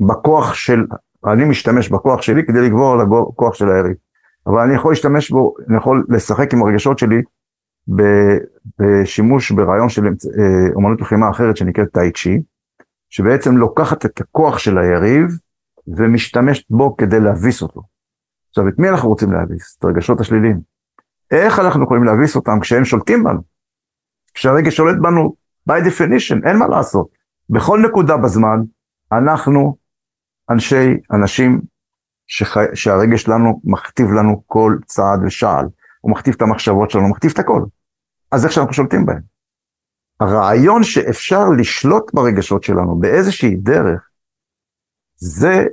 Speaker 2: בכוח של, אני משתמש בכוח שלי כדי לגבור על הכוח של היריב. אבל אני יכול להשתמש בו, אני יכול לשחק עם הרגשות שלי בשימוש ברעיון של אה, אומנות לחימה אחרת שנקראת טאי צ'י, שבעצם לוקחת את הכוח של היריב ומשתמשת בו כדי להביס אותו. עכשיו, את מי אנחנו רוצים להביס? את הרגשות השליליים. איך אנחנו יכולים להביס אותם כשהם שולטים בנו? כשהרגש שולט בנו, by definition, אין מה לעשות. בכל נקודה בזמן, אנחנו אנשי, אנשים שחי, שהרגש שלנו מכתיב לנו כל צעד ושעל. הוא מכתיב את המחשבות שלנו, הוא מכתיב את הכל. אז איך שאנחנו שולטים בהם? הרעיון שאפשר לשלוט ברגשות שלנו באיזושהי דרך, זה,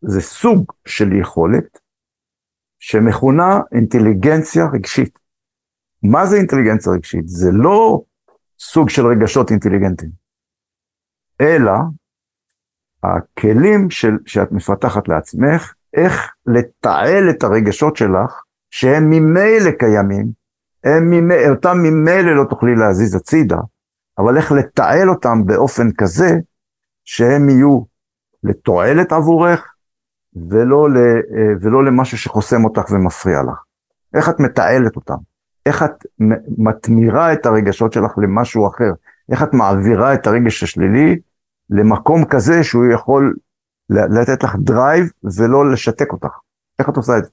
Speaker 2: זה סוג של יכולת שמכונה אינטליגנציה רגשית. מה זה אינטליגנציה רגשית? זה לא סוג של רגשות אינטליגנטיים, אלא הכלים של, שאת מפתחת לעצמך, איך לתעל את הרגשות שלך, שהם ממילא קיימים, ממילא, אותם ממילא לא תוכלי להזיז הצידה, אבל איך לתעל אותם באופן כזה, שהם יהיו לתועלת עבורך, ולא, ל, ולא למשהו שחוסם אותך ומפריע לך. איך את מתעלת אותם? איך את מתמירה את הרגשות שלך למשהו אחר? איך את מעבירה את הרגש השלילי למקום כזה שהוא יכול לתת לך drive ולא לשתק אותך. איך את עושה את זה?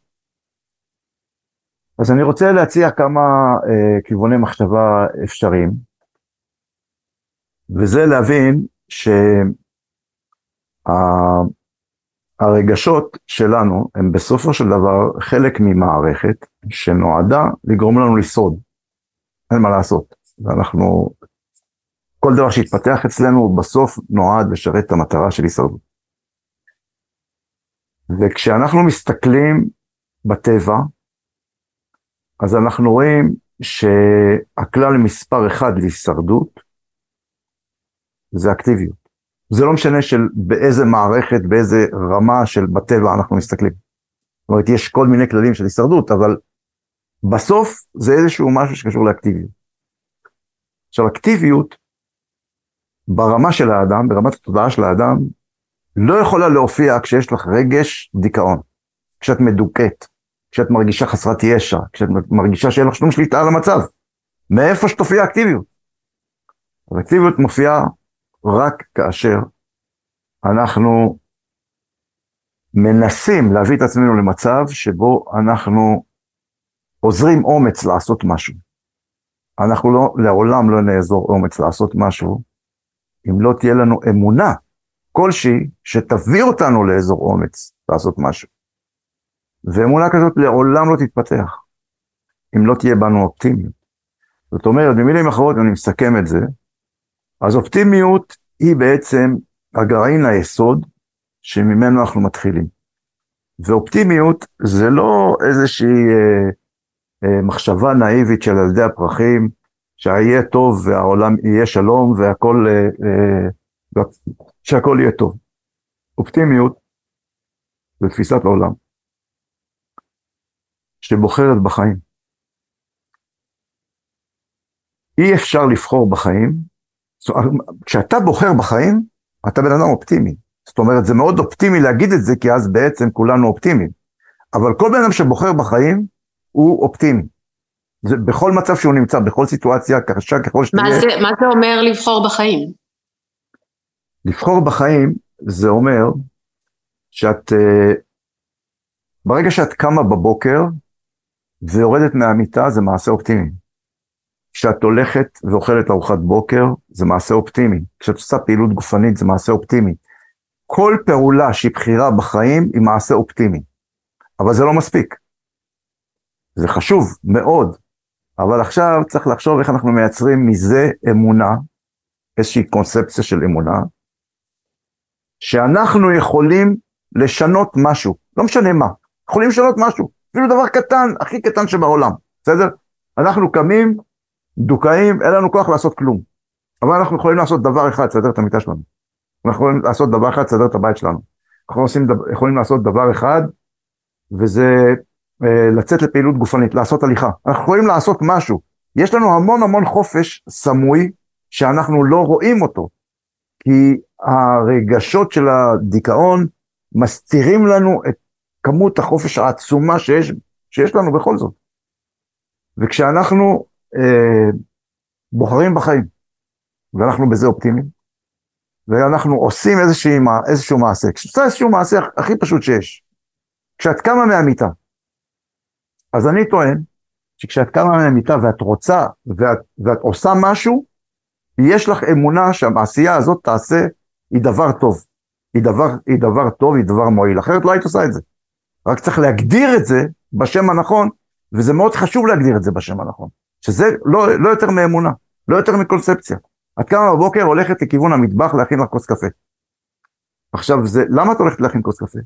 Speaker 2: אז אני רוצה להציע כמה אה, כיווני מחשבה אפשריים, וזה להבין שהרגשות שה, שלנו הם בסופו של דבר חלק ממערכת שנועדה לגרום לנו לשרוד. אין מה לעשות. ואנחנו כל דבר שהתפתח אצלנו בסוף נועד לשרת את המטרה של הישרדות. וכשאנחנו מסתכלים בטבע, אז אנחנו רואים שהכלל מספר אחד להישרדות זה אקטיביות. זה לא משנה של באיזה מערכת, באיזה רמה של בטבע אנחנו מסתכלים. זאת אומרת, יש כל מיני כללים של הישרדות, אבל בסוף זה איזשהו משהו שקשור לאקטיביות. עכשיו, אקטיביות ברמה של האדם, ברמת התודעה של האדם, לא יכולה להופיע כשיש לך רגש דיכאון, כשאת מדוכאת, כשאת מרגישה חסרת ישע, כשאת מרגישה שאין לך שום שליטה על המצב. מאיפה שתופיע אקטיביות? אז אקטיביות מופיעה רק כאשר אנחנו מנסים להביא את עצמנו למצב שבו אנחנו עוזרים אומץ לעשות משהו. אנחנו לא, לעולם לא נאזור אומץ לעשות משהו, אם לא תהיה לנו אמונה כלשהי שתביא אותנו לאזור אומץ לעשות משהו. ואמונה כזאת לעולם לא תתפתח, אם לא תהיה בנו אופטימיות. זאת אומרת, במילים אחרות, אני מסכם את זה, אז אופטימיות היא בעצם הגרעין היסוד שממנו אנחנו מתחילים. ואופטימיות זה לא איזושהי אה, אה, מחשבה נאיבית של ילדי הפרחים, שיהיה טוב והעולם יהיה שלום והכל, אה, אה, שהכל יהיה טוב. אופטימיות זה תפיסת העולם שבוחרת בחיים. אי אפשר לבחור בחיים כשאתה בוחר בחיים, אתה בן אדם אופטימי. זאת אומרת, זה מאוד אופטימי להגיד את זה, כי אז בעצם כולנו אופטימיים. אבל כל בן אדם שבוחר בחיים, הוא אופטימי. זה בכל מצב שהוא נמצא, בכל סיטואציה, קשה ככל שתהיה.
Speaker 3: מה זה, מה זה אומר לבחור בחיים?
Speaker 2: לבחור בחיים זה אומר שאת, אה, ברגע שאת קמה בבוקר ויורדת מהמיטה זה מעשה אופטימי. כשאת הולכת ואוכלת ארוחת בוקר זה מעשה אופטימי. כשאת עושה פעילות גופנית זה מעשה אופטימי. כל פעולה שהיא בחירה בחיים היא מעשה אופטימי. אבל זה לא מספיק. זה חשוב מאוד, אבל עכשיו צריך לחשוב איך אנחנו מייצרים מזה אמונה, איזושהי קונספציה של אמונה, שאנחנו יכולים לשנות משהו, לא משנה מה, יכולים לשנות משהו, אפילו דבר קטן, הכי קטן שבעולם, בסדר? אנחנו קמים, דוכאים, אין לנו כוח לעשות כלום, אבל אנחנו יכולים לעשות דבר אחד, לסדר את המיטה שלנו. אנחנו יכולים לעשות דבר אחד, לסדר את הבית שלנו. אנחנו עושים, יכולים לעשות דבר אחד, וזה אה, לצאת לפעילות גופנית, לעשות הליכה. אנחנו יכולים לעשות משהו. יש לנו המון המון חופש סמוי שאנחנו לא רואים אותו, כי הרגשות של הדיכאון מסתירים לנו את כמות החופש העצומה שיש, שיש לנו בכל זאת. וכשאנחנו אה, בוחרים בחיים, ואנחנו בזה אופטימיים, ואנחנו עושים איזשהו, איזשהו מעשה, כשאתה איזשהו מעשה הכי פשוט שיש, כשאת קמה מהמיטה, אז אני טוען שכשאת קמה מהמיטה ואת רוצה ואת, ואת עושה משהו, יש לך אמונה שהמעשייה הזאת תעשה, היא דבר טוב. היא דבר, היא דבר טוב, היא דבר מועיל, אחרת לא היית עושה את זה. רק צריך להגדיר את זה בשם הנכון, וזה מאוד חשוב להגדיר את זה בשם הנכון. שזה לא, לא יותר מאמונה, לא יותר מקונספציה. את קמה בבוקר, הולכת לכיוון המטבח להכין לך כוס קפה. עכשיו, זה, למה את הולכת להכין כוס קפה?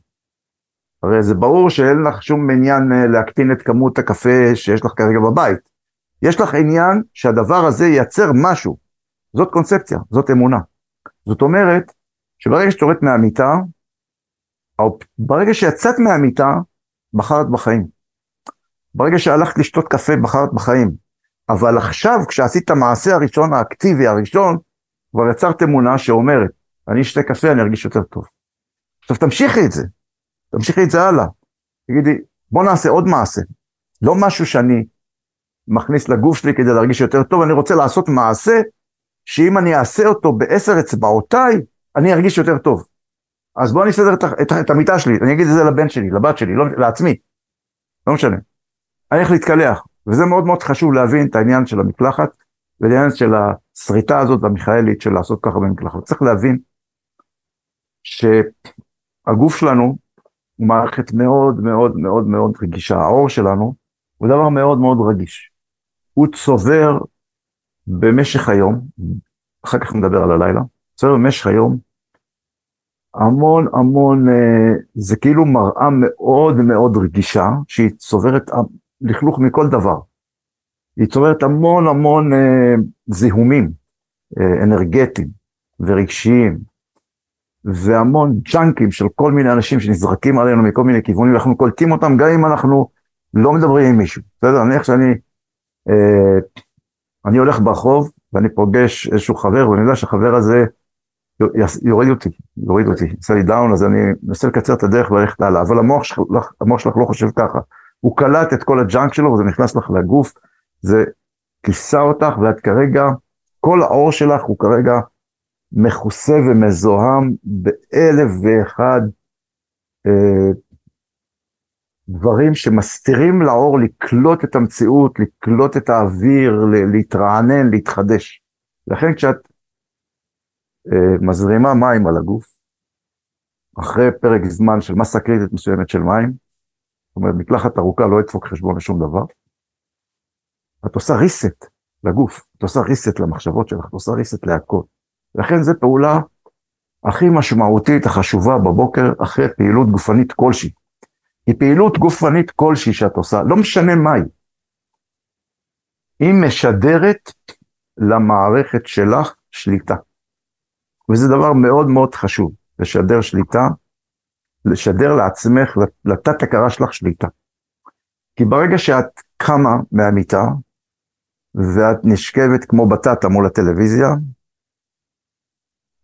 Speaker 2: הרי זה ברור שאין לך שום עניין אה, להקטין את כמות הקפה שיש לך כרגע בבית. יש לך עניין שהדבר הזה ייצר משהו. זאת קונספציה, זאת אמונה. זאת אומרת, שברגע שאת יורדת מהמיטה, ברגע שיצאת מהמיטה, בחרת בחיים. ברגע שהלכת לשתות קפה, בחרת בחיים. אבל עכשיו, כשעשית את המעשה הראשון, האקטיבי הראשון, כבר יצרת אמונה שאומרת, אני אשתה קפה, אני ארגיש יותר טוב. עכשיו תמשיכי את זה, תמשיכי את זה הלאה. תגידי, בוא נעשה עוד מעשה. לא משהו שאני מכניס לגוף שלי כדי להרגיש יותר טוב, אני רוצה לעשות מעשה שאם אני אעשה אותו בעשר אצבעותיי, אני ארגיש יותר טוב. אז בוא אני אסדר את, את, את המיטה שלי, אני אגיד את זה לבן שלי, לבת שלי, לא, לעצמי, לא משנה. אני הולך להתקלח, וזה מאוד מאוד חשוב להבין את העניין של המקלחת, ולעניין של השריטה הזאת המיכאלית של לעשות ככה במקלחת. צריך להבין שהגוף שלנו הוא מערכת מאוד מאוד מאוד מאוד רגישה. העור שלנו הוא דבר מאוד מאוד רגיש. הוא צובר במשך היום, אחר כך נדבר על הלילה, צובר במשך היום המון המון, אה, זה כאילו מראה מאוד מאוד רגישה, שהיא צוברת לכלוך מכל דבר. היא צוברת המון המון אה, זיהומים אה, אנרגטיים ורגשיים והמון ג'אנקים של כל מיני אנשים שנזרקים עלינו מכל מיני כיוונים, אנחנו קולטים אותם גם אם אנחנו לא מדברים עם מישהו. בסדר? נניח שאני אה, אני הולך ברחוב ואני פוגש איזשהו חבר ואני יודע שהחבר הזה יוריד אותי, יוריד אותי, עושה לי down, אז אני מנסה לקצר את הדרך וללכת הלאה, אבל המוח שלך, המוח שלך לא חושב ככה. הוא קלט את כל ה junk שלו וזה נכנס לך לגוף, זה כיסה אותך ואת כרגע, כל האור שלך הוא כרגע מכוסה ומזוהם באלף ואחד אה, דברים שמסתירים לאור לקלוט את המציאות, לקלוט את האוויר, להתרענן, להתחדש. לכן כשאת מזרימה מים על הגוף, אחרי פרק זמן של מסה קריטית מסוימת של מים, זאת אומרת, מקלחת ארוכה לא ידפוק חשבון לשום דבר, את עושה reset לגוף, את עושה reset למחשבות שלך, את עושה reset להכל. לכן זו פעולה הכי משמעותית, החשובה בבוקר, אחרי פעילות גופנית כלשהי. היא פעילות גופנית כלשהי שאת עושה, לא משנה מהי. היא משדרת למערכת שלך שליטה. וזה דבר מאוד מאוד חשוב, לשדר שליטה, לשדר לעצמך, לתת הכרה שלך שליטה. כי ברגע שאת קמה מהמיטה, ואת נשכבת כמו בטטה מול הטלוויזיה,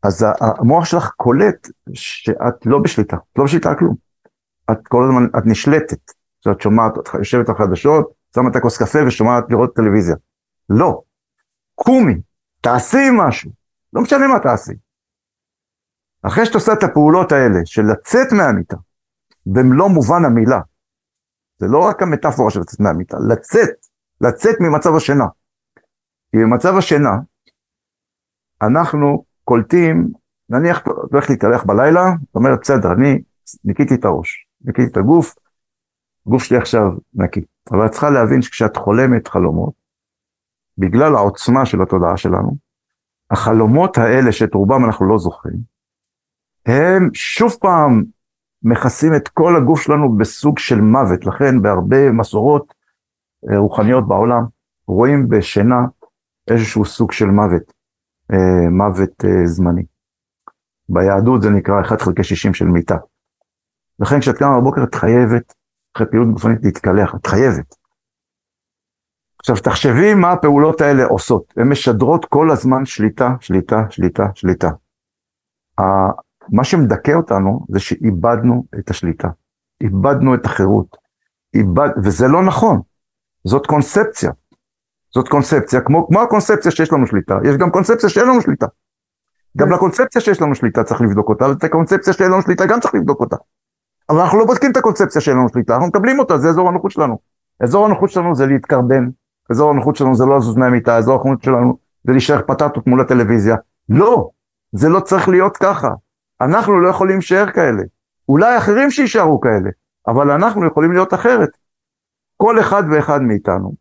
Speaker 2: אז המוח שלך קולט שאת לא בשליטה, את לא בשליטה על כלום. את כל הזמן, את נשלטת. שאת שומעת, את יושבת על חדשות, שמה את הכוס קפה ושומעת לראות טלוויזיה. לא. קומי, תעשי משהו. לא משנה מה תעשי. אחרי שאת עושה את הפעולות האלה של לצאת מהמיטה, במלוא מובן המילה, זה לא רק המטאפורה של לצאת מהמיטה, לצאת, לצאת ממצב השינה. כי במצב השינה, אנחנו קולטים, נניח, אתה הולך להתקלח בלילה, זאת אומרת, בסדר, אני ניקיתי את הראש, ניקיתי את הגוף, הגוף שלי עכשיו נקי. אבל את צריכה להבין שכשאת חולמת חלומות, בגלל העוצמה של התודעה שלנו, החלומות האלה שאת רובם אנחנו לא זוכרים, הם שוב פעם מכסים את כל הגוף שלנו בסוג של מוות. לכן בהרבה מסורות אה, רוחניות בעולם רואים בשינה איזשהו סוג של מוות, אה, מוות אה, זמני. ביהדות זה נקרא 1 חלקי 60 של מיטה. לכן כשאת קמה בבוקר את חייבת, אחרי פעילות גופנית להתקלח, את חייבת. עכשיו תחשבי מה הפעולות האלה עושות, הן משדרות כל הזמן שליטה, שליטה, שליטה, שליטה. מה שמדכא אותנו זה שאיבדנו את השליטה, איבדנו את החירות, איבד... וזה לא נכון, זאת קונספציה. זאת קונספציה, כמו, כמו הקונספציה שיש לנו שליטה, יש גם קונספציה שאין לנו שליטה. גם לקונספציה שיש לנו שליטה צריך לבדוק אותה, ואת הקונספציה שאין לנו שליטה גם צריך לבדוק אותה. אבל אנחנו לא בודקים את הקונספציה שאין לנו שליטה, אנחנו מקבלים אותה, זה אזור הנוחות שלנו. אזור הנוחות שלנו זה להתקרבן, אזור הנוחות שלנו זה לא לזוז מהמיטה, אזור הנוחות שלנו זה להישאר פטטות מול הטלוויזיה. לא, זה לא צריך להיות ככה. אנחנו לא יכולים להישאר כאלה. אולי אחרים שיישארו כאלה, אבל אנחנו יכולים להיות אחרת. כל אחד ואחד מאיתנו,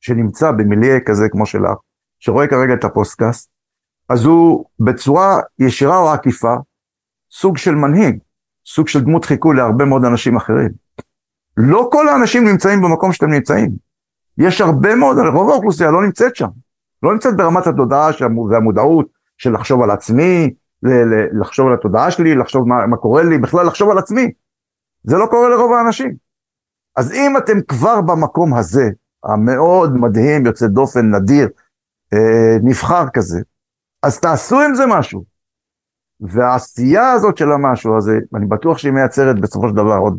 Speaker 2: שנמצא במילייה כזה כמו שלך, שרואה כרגע את הפודקאסט, אז הוא בצורה ישירה או עקיפה, סוג של מנהיג, סוג של דמות חיקוי להרבה מאוד אנשים אחרים. לא כל האנשים נמצאים במקום שאתם נמצאים. יש הרבה מאוד, רוב האוכלוסייה לא נמצאת שם. לא נמצאת ברמת התודעה והמודעות של לחשוב על עצמי, לחשוב על התודעה שלי, לחשוב מה, מה קורה לי, בכלל לחשוב על עצמי. זה לא קורה לרוב האנשים. אז אם אתם כבר במקום הזה, המאוד מדהים, יוצא דופן, נדיר, אה, נבחר כזה, אז תעשו עם זה משהו. והעשייה הזאת של המשהו הזה, אני בטוח שהיא מייצרת בסופו של דבר עוד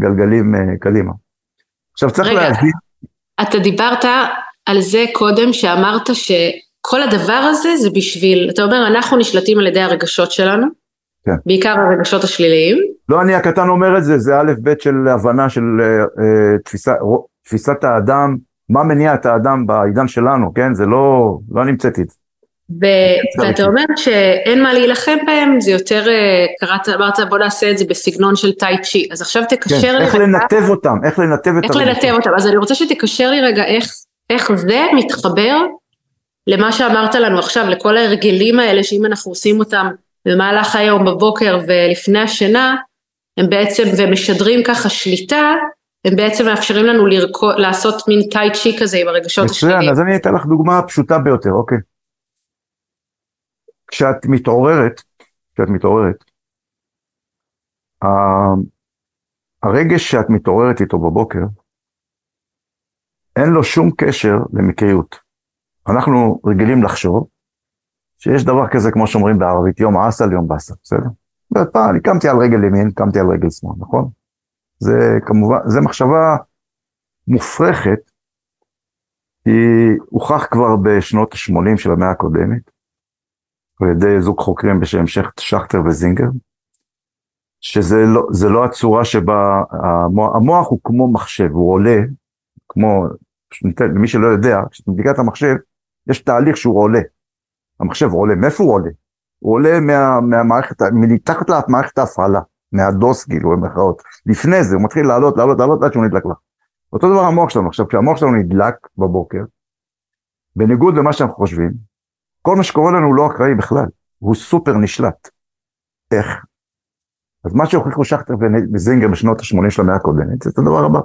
Speaker 2: גלגלים אה, קדימה. עכשיו צריך רגע, להבין...
Speaker 3: אתה דיברת על זה קודם, שאמרת ש... כל הדבר הזה זה בשביל, אתה אומר, אנחנו נשלטים על ידי הרגשות שלנו, כן. בעיקר הרגשות השליליים.
Speaker 2: לא אני הקטן אומר את זה, זה א' ב' של הבנה של uh, תפיסה, תפיסת האדם, מה מניע את האדם בעידן שלנו, כן? זה לא, לא אני המצאתי את זה.
Speaker 3: ואתה אומר שאין מה להילחם בהם, זה יותר, אה, קראת, אמרת בוא נעשה את זה בסגנון של טאי צ'י, אז עכשיו תקשר
Speaker 2: כן, לי איך לנתב אותם, איך לנתב את
Speaker 3: איך לנתב אותם, אז אני רוצה שתקשר לי רגע איך, איך זה מתחבר למה שאמרת לנו עכשיו, לכל ההרגלים האלה שאם אנחנו עושים אותם במהלך היום בבוקר ולפני השינה, הם בעצם, ומשדרים ככה שליטה, הם בעצם מאפשרים לנו לרקו, לעשות מין טאי צ'י כזה עם הרגשות
Speaker 2: השליליים. מצוין, אז אני אתן לך דוגמה פשוטה ביותר, אוקיי. כשאת מתעוררת, כשאת מתעוררת, הרגש שאת מתעוררת איתו בבוקר, אין לו שום קשר למקריות. אנחנו רגילים לחשוב שיש דבר כזה, כמו שאומרים בערבית, יום אסל, יום באסל, בסדר? אני קמתי על רגל ימין, קמתי על רגל שמאל, נכון? זה כמובן, זה מחשבה מופרכת, היא הוכח כבר בשנות ה-80 של המאה הקודמת, על ידי זוג חוקרים בשם שכטר וזינגר, שזה לא, לא הצורה שבה המוח, המוח הוא כמו מחשב, הוא עולה, כמו, למי שלא יודע, כשאתה מדליקה את המחשב, יש תהליך שהוא עולה. המחשב עולה, מאיפה הוא עולה? הוא עולה מה, מהמערכת, מתחת למערכת ההפעלה, מהדוס כאילו במרכאות. לפני זה הוא מתחיל לעלות, לעלות, לעלות עד שהוא נדלק לך. אותו דבר המוח שלנו. עכשיו כשהמוח שלנו נדלק בבוקר, בניגוד למה שאנחנו חושבים, כל מה שקורה לנו הוא לא אקראי בכלל, הוא סופר נשלט. איך? אז מה שהוכיחו שכטר וזינגר בשנות ה-80 של המאה הקודמת, זה את הדבר הבא.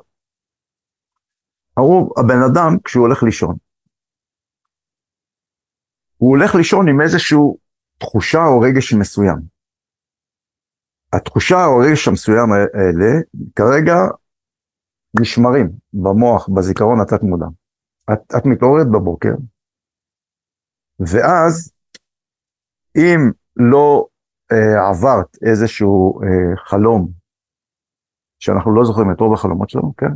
Speaker 2: אמרו, הבן אדם, כשהוא הולך לישון, הוא הולך לישון עם איזושהי תחושה או רגש מסוים. התחושה או הרגש המסוים האלה כרגע נשמרים במוח, בזיכרון התת מודע. את, את מתעוררת בבוקר, ואז אם לא אה, עברת איזשהו אה, חלום, שאנחנו לא זוכרים את רוב החלומות שלנו, כן?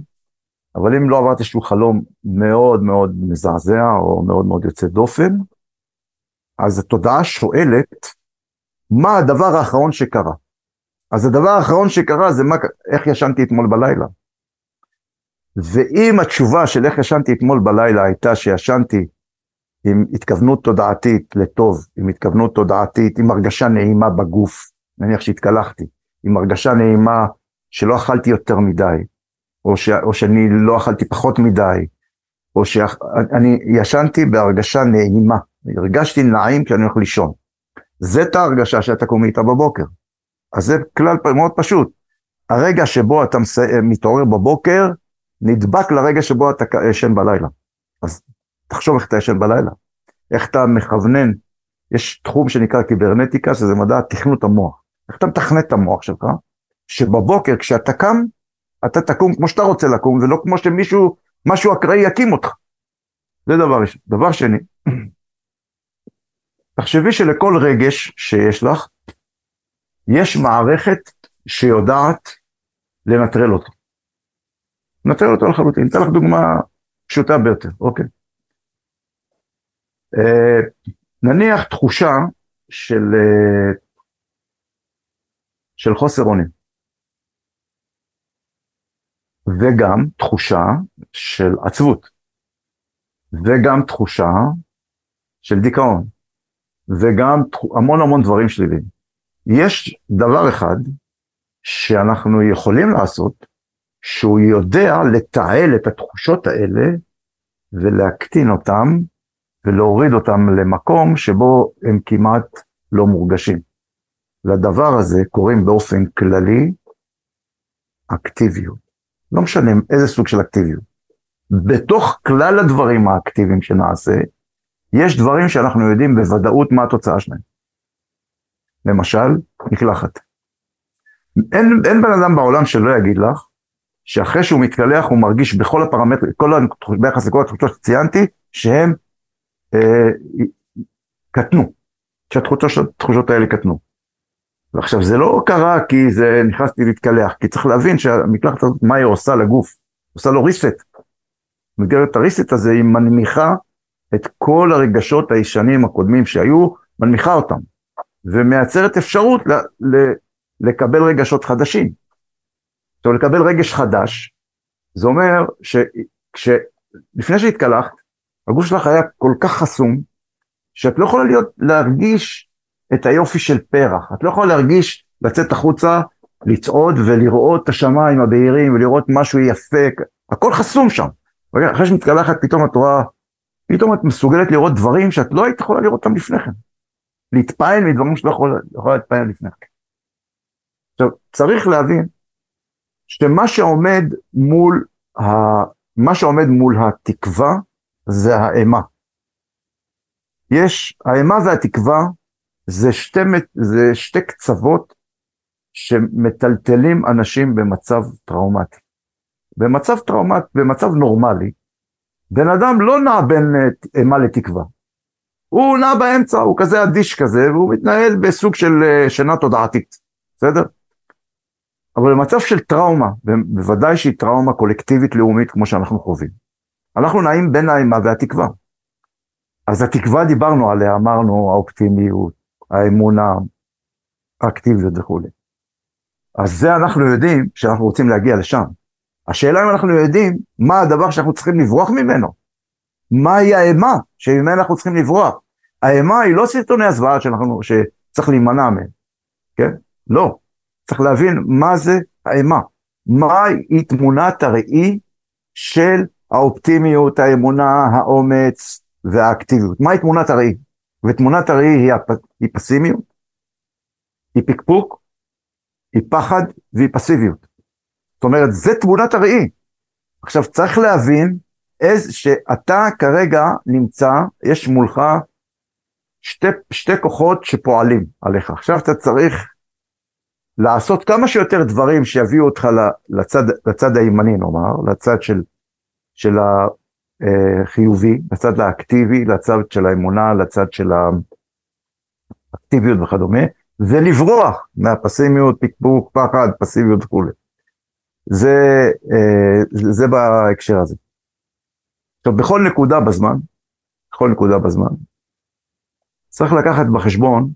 Speaker 2: אבל אם לא עברת איזשהו חלום מאוד מאוד מזעזע או מאוד מאוד יוצא דופן, אז התודעה שואלת, מה הדבר האחרון שקרה? אז הדבר האחרון שקרה זה מה, איך ישנתי אתמול בלילה. ואם התשובה של איך ישנתי אתמול בלילה הייתה שישנתי עם התכוונות תודעתית לטוב, עם התכוונות תודעתית, עם הרגשה נעימה בגוף, נניח שהתקלחתי, עם הרגשה נעימה שלא אכלתי יותר מדי, או, ש, או שאני לא אכלתי פחות מדי, או שאני ישנתי בהרגשה נעימה, הרגשתי נעים כשאני הולך לישון. זה את ההרגשה שאתה קום איתה בבוקר. אז זה כלל מאוד פשוט. הרגע שבו אתה מתעורר בבוקר, נדבק לרגע שבו אתה ישן בלילה. אז תחשוב איך אתה ישן בלילה, איך אתה מכוונן, יש תחום שנקרא קיברנטיקה, שזה מדע תכנות המוח. איך אתה מתכנת את המוח שלך, שבבוקר כשאתה קם, אתה תקום כמו שאתה רוצה לקום, ולא כמו שמישהו, משהו אקראי יקים אותך. זה דבר ראשון. דבר שני, תחשבי שלכל רגש שיש לך, יש מערכת שיודעת לנטרל אותו. לנטרל אותו לחלוטין. אתן לך דוגמה פשוטה ביותר, אוקיי. אה, נניח תחושה של, אה, של חוסר אונים. וגם תחושה של עצבות. וגם תחושה של דיכאון. וגם המון המון דברים שליליים. יש דבר אחד שאנחנו יכולים לעשות, שהוא יודע לתעל את התחושות האלה ולהקטין אותם ולהוריד אותם למקום שבו הם כמעט לא מורגשים. לדבר הזה קוראים באופן כללי אקטיביות. לא משנה איזה סוג של אקטיביות. בתוך כלל הדברים האקטיביים שנעשה, יש דברים שאנחנו יודעים בוודאות מה התוצאה שלהם. למשל, מקלחת. אין, אין בן אדם בעולם שלא יגיד לך שאחרי שהוא מתקלח הוא מרגיש בכל הפרמטרים, כל ביחס לכל התחושות שציינתי, שהם אה, קטנו, שהתחושות האלה קטנו. ועכשיו זה לא קרה כי זה נכנסתי להתקלח, כי צריך להבין שהמקלחת הזאת, מה היא עושה לגוף? עושה לו ריסט. במסגרת הריסט הזה היא מנמיכה את כל הרגשות הישנים הקודמים שהיו, מנמיכה אותם, ומייצרת אפשרות ל, ל, לקבל רגשות חדשים. אומרת, לקבל רגש חדש, זה אומר שלפני שהתקלחת, הגוף שלך היה כל כך חסום, שאת לא יכולה להיות, להרגיש את היופי של פרח, את לא יכולה להרגיש, לצאת החוצה, לצעוד ולראות את השמיים הבהירים ולראות משהו יפה, הכל חסום שם. אחרי שמתקלחת פתאום את רואה פתאום את מסוגלת לראות דברים שאת לא היית יכולה לראות אותם לפני כן. להתפעל מדברים שלא יכולה, יכולה להתפעל לפני כן. עכשיו, צריך להבין שמה שעומד מול, ה, מה שעומד מול התקווה זה האימה. יש, האימה והתקווה זה שתי, זה שתי קצוות שמטלטלים אנשים במצב טראומטי. במצב טראומטי, במצב נורמלי, בן אדם לא נע בין אה, אימה לתקווה. הוא נע באמצע, הוא כזה אדיש כזה, והוא מתנהל בסוג של אה, שינה תודעתית, בסדר? אבל במצב של טראומה, בוודאי שהיא טראומה קולקטיבית לאומית כמו שאנחנו חווים, אנחנו נעים בין האימה והתקווה. אז התקווה דיברנו עליה, אמרנו האופטימיות, האמונה, האקטיביות וכולי. אז זה אנחנו יודעים שאנחנו רוצים להגיע לשם. השאלה אם אנחנו יודעים מה הדבר שאנחנו צריכים לברוח ממנו. מהי האימה שממנה אנחנו צריכים לברוח. האימה היא לא סרטוני הזוועה שאנחנו, שצריך להימנע מהם, כן? לא. צריך להבין מה זה האימה. מהי תמונת הראי של האופטימיות, האמונה, האומץ והאקטיביות. מהי תמונת הראי? ותמונת הראי היא, הפ... היא פסימיות, היא פקפוק, היא פחד והיא פסיביות. זאת אומרת, זה תמונת הראי. עכשיו, צריך להבין איזה, שאתה כרגע נמצא, יש מולך שתי, שתי כוחות שפועלים עליך. עכשיו אתה צריך לעשות כמה שיותר דברים שיביאו אותך לצד, לצד הימני, נאמר, לצד של, של החיובי, לצד האקטיבי, לצד של האמונה, לצד של אקטיביות וכדומה, ולברוח מהפסימיות, פקפוק, פחד, פסיביות וכולי. זה, אה, זה בהקשר הזה. עכשיו, בכל נקודה בזמן, בכל נקודה בזמן, צריך לקחת בחשבון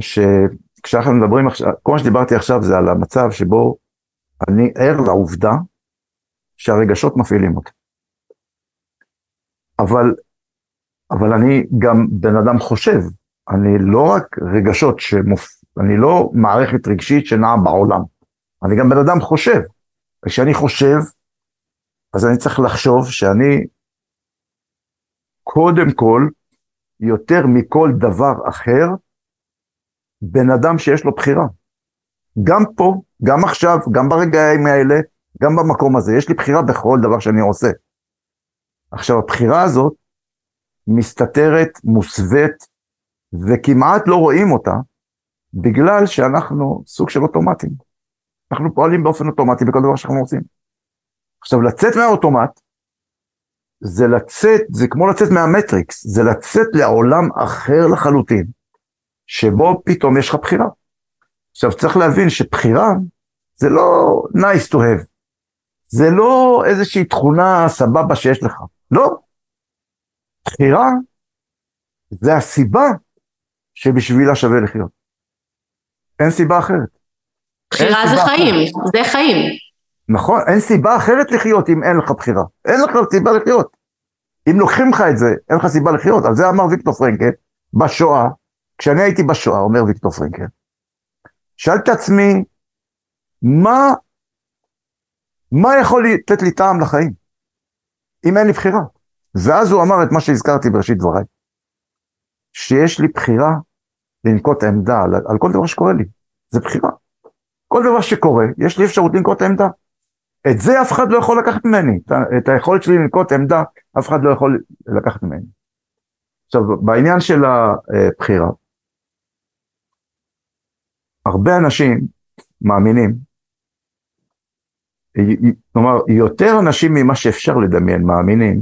Speaker 2: שכשאנחנו מדברים עכשיו, כל מה שדיברתי עכשיו זה על המצב שבו אני ער לעובדה שהרגשות מפעילים אותי. אבל, אבל אני גם בן אדם חושב, אני לא רק רגשות שמופ... אני לא מערכת רגשית שנעה בעולם, אני גם בן אדם חושב. וכשאני חושב, אז אני צריך לחשוב שאני קודם כל, יותר מכל דבר אחר, בן אדם שיש לו בחירה. גם פה, גם עכשיו, גם ברגעים האלה, גם במקום הזה, יש לי בחירה בכל דבר שאני עושה. עכשיו, הבחירה הזאת מסתתרת, מוסווית, וכמעט לא רואים אותה, בגלל שאנחנו סוג של אוטומטים. אנחנו פועלים באופן אוטומטי בכל דבר שאנחנו עושים. עכשיו, לצאת מהאוטומט, זה לצאת, זה כמו לצאת מהמטריקס, זה לצאת לעולם אחר לחלוטין, שבו פתאום יש לך בחירה. עכשיו, צריך להבין שבחירה זה לא nice to have, זה לא איזושהי תכונה סבבה שיש לך, לא. בחירה זה הסיבה שבשבילה שווה לחיות. אין סיבה אחרת.
Speaker 3: בחירה זה חיים, אחרת. זה חיים.
Speaker 2: נכון, אין סיבה אחרת לחיות אם אין לך בחירה. אין לך סיבה לחיות. אם לוקחים לך את זה, אין לך סיבה לחיות. על זה אמר ויקטור פרנקל בשואה, כשאני הייתי בשואה, אומר ויקטור פרנקל, שאלתי את עצמי, מה, מה יכול לתת לי טעם לחיים, אם אין לי בחירה? ואז הוא אמר את מה שהזכרתי בראשית דבריי, שיש לי בחירה לנקוט עמדה על, על כל דבר שקורה לי, זה בחירה. כל דבר שקורה, יש לי אפשרות לנקוט עמדה. את זה אף אחד לא יכול לקחת ממני, את היכולת שלי לנקוט עמדה, אף אחד לא יכול לקחת ממני. עכשיו, בעניין של הבחירה, הרבה אנשים מאמינים, כלומר, יותר אנשים ממה שאפשר לדמיין מאמינים,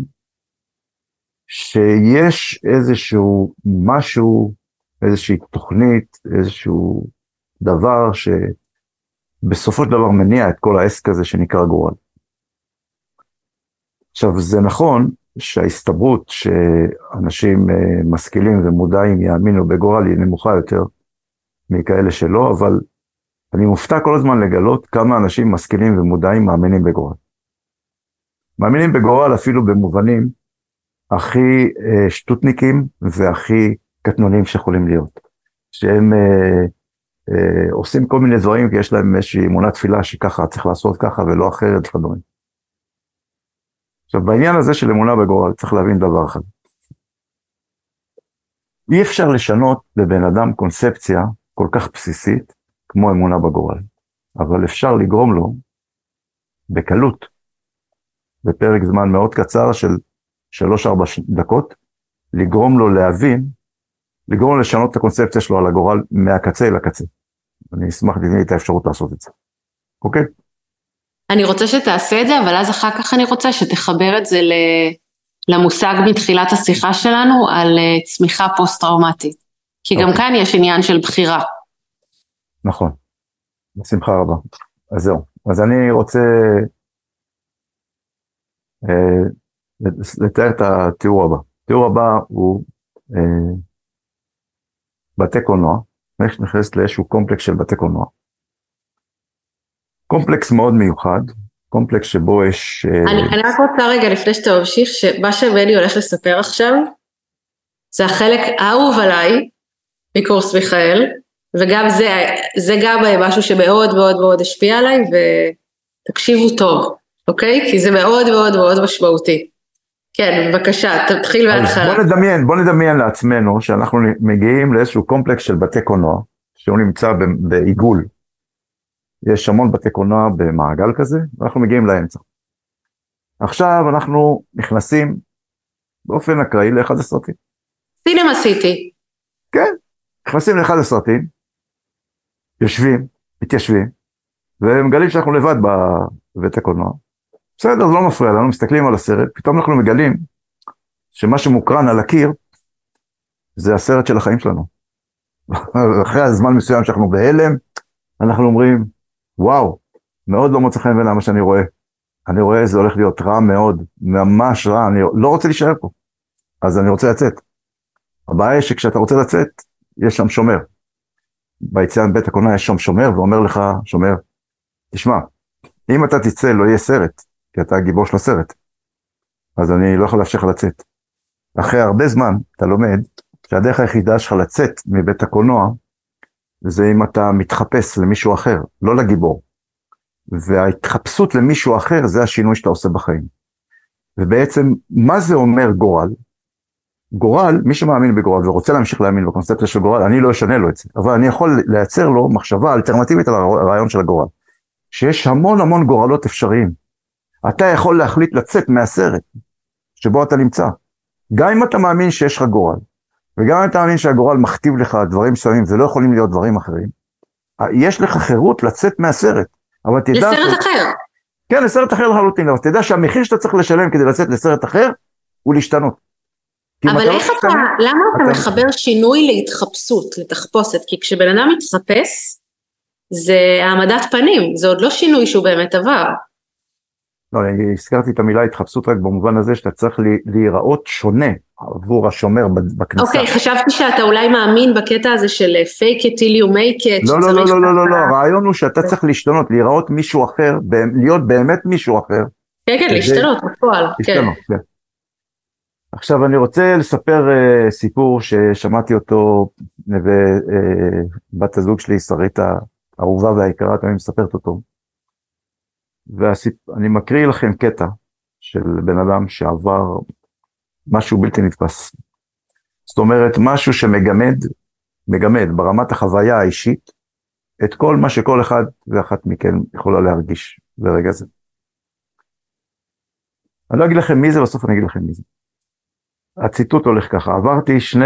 Speaker 2: שיש איזשהו משהו, איזושהי תוכנית, איזשהו דבר ש... בסופו של דבר מניע את כל העסק הזה שנקרא גורל. עכשיו, זה נכון שההסתברות שאנשים אה, משכילים ומודעים יאמינו בגורל היא נמוכה יותר מכאלה שלא, אבל אני מופתע כל הזמן לגלות כמה אנשים משכילים ומודעים מאמינים בגורל. מאמינים בגורל אפילו במובנים הכי אה, שטותניקים והכי קטנוניים שיכולים להיות. שהם אה, עושים כל מיני דברים כי יש להם איזושהי אמונה תפילה שככה צריך לעשות ככה ולא אחרת וכדומה. עכשיו בעניין הזה של אמונה בגורל צריך להבין דבר אחד. אי אפשר לשנות לבן אדם קונספציה כל כך בסיסית כמו אמונה בגורל, אבל אפשר לגרום לו בקלות, בפרק זמן מאוד קצר של 3-4 דקות, לגרום לו להבין, לגרום לו לשנות את הקונספציה שלו על הגורל מהקצה אל הקצה. אני אשמח לי את האפשרות לעשות את זה, אוקיי?
Speaker 3: אני רוצה שתעשה את זה, אבל אז אחר כך אני רוצה שתחבר את זה למושג מתחילת השיחה שלנו על אה, צמיחה פוסט-טראומטית. כי אוקיי. גם כאן יש עניין של בחירה.
Speaker 2: נכון, בשמחה רבה. אז זהו. אז אני רוצה אה, לתאר את התיאור הבא. התיאור הבא הוא אה, בתי קולנוע. נכנסת לאיזשהו קומפלקס של בתי קולנוע. קומפלקס מאוד מיוחד, קומפלקס שבו יש...
Speaker 3: אה, אני, אני רק רוצה רגע לפני שאתה ממשיך, שמה שבני הולך לספר עכשיו, זה החלק האהוב עליי מקורס מיכאל, וגם זה, זה גם משהו שמאוד מאוד מאוד השפיע עליי, ותקשיבו טוב, אוקיי? כי זה מאוד מאוד מאוד משמעותי. כן, בבקשה, תתחיל מההתחלה.
Speaker 2: בוא נדמיין, בוא נדמיין לעצמנו שאנחנו מגיעים לאיזשהו קומפלקס של בתי קולנוע, שהוא נמצא בעיגול. יש המון בתי קולנוע במעגל כזה, ואנחנו מגיעים לאמצע. עכשיו אנחנו נכנסים באופן אקראי לאחד הסרטים.
Speaker 3: סינמה סיטי.
Speaker 2: כן, נכנסים לאחד הסרטים, יושבים, מתיישבים, ומגלים שאנחנו לבד בבית הקולנוע. בסדר, זה לא מפריע לנו, מסתכלים על הסרט, פתאום אנחנו מגלים שמה שמוקרן על הקיר זה הסרט של החיים שלנו. אחרי הזמן מסוים שאנחנו בהלם, אנחנו אומרים, וואו, מאוד לא מוצא חן בעיניי מה שאני רואה. אני רואה זה הולך להיות רע מאוד, ממש רע, אני לא רוצה להישאר פה. אז אני רוצה לצאת. הבעיה היא שכשאתה רוצה לצאת, יש שם שומר. ביציאה מבית הקולנוע יש שם שומר ואומר לך, שומר, תשמע, אם אתה תצא לא יהיה סרט, כי אתה הגיבור של הסרט. אז אני לא יכול לאפשר לך לצאת. אחרי הרבה זמן אתה לומד שהדרך היחידה שלך לצאת מבית הקולנוע זה אם אתה מתחפש למישהו אחר, לא לגיבור. וההתחפשות למישהו אחר זה השינוי שאתה עושה בחיים. ובעצם, מה זה אומר גורל? גורל, מי שמאמין בגורל ורוצה להמשיך להאמין בקונספציה של גורל, אני לא אשנה לו את זה, אבל אני יכול לייצר לו מחשבה אלטרנטיבית על הרעיון של הגורל. שיש המון המון גורלות אפשריים. אתה יכול להחליט לצאת מהסרט שבו אתה נמצא. גם אם אתה מאמין שיש לך גורל, וגם אם אתה מאמין שהגורל מכתיב לך דברים מסוימים ולא יכולים להיות דברים אחרים, יש לך חירות לצאת מהסרט. אבל תדע...
Speaker 3: לסרט ש... אחר.
Speaker 2: כן, לסרט אחר לחלוטין, אבל תדע שהמחיר שאתה צריך לשלם כדי לצאת לסרט אחר, הוא להשתנות.
Speaker 3: אבל לא איך אתה, למה אתה מחבר שינוי להתחפשות, לתחפושת? כי כשבן אדם מתחפש, זה העמדת פנים, זה עוד לא שינוי שהוא באמת עבר.
Speaker 2: לא, אני הזכרתי את המילה התחפשות רק במובן הזה שאתה צריך להיראות שונה עבור השומר בכניסה.
Speaker 3: אוקיי, okay, חשבתי שאתה אולי מאמין בקטע הזה של fake it till you make it.
Speaker 2: לא, לא, לא, לא, לא, לא, לא, הרעיון הוא שאתה צריך להשתנות, להיראות מישהו אחר, להיות באמת מישהו אחר.
Speaker 3: כן, כן, להשתנות בפועל, כן. להשתנות, כן.
Speaker 2: עכשיו אני רוצה לספר uh, סיפור ששמעתי אותו ובת uh, הזוג שלי, שרית האהובה והיקרה, תמיד מספרת אותו. ואני מקריא לכם קטע של בן אדם שעבר משהו בלתי נתפס. זאת אומרת, משהו שמגמד, מגמד ברמת החוויה האישית, את כל מה שכל אחד ואחת מכם יכולה להרגיש ברגע זה. אני לא אגיד לכם מי זה, בסוף אני אגיד לכם מי זה. הציטוט הולך ככה, עברתי שני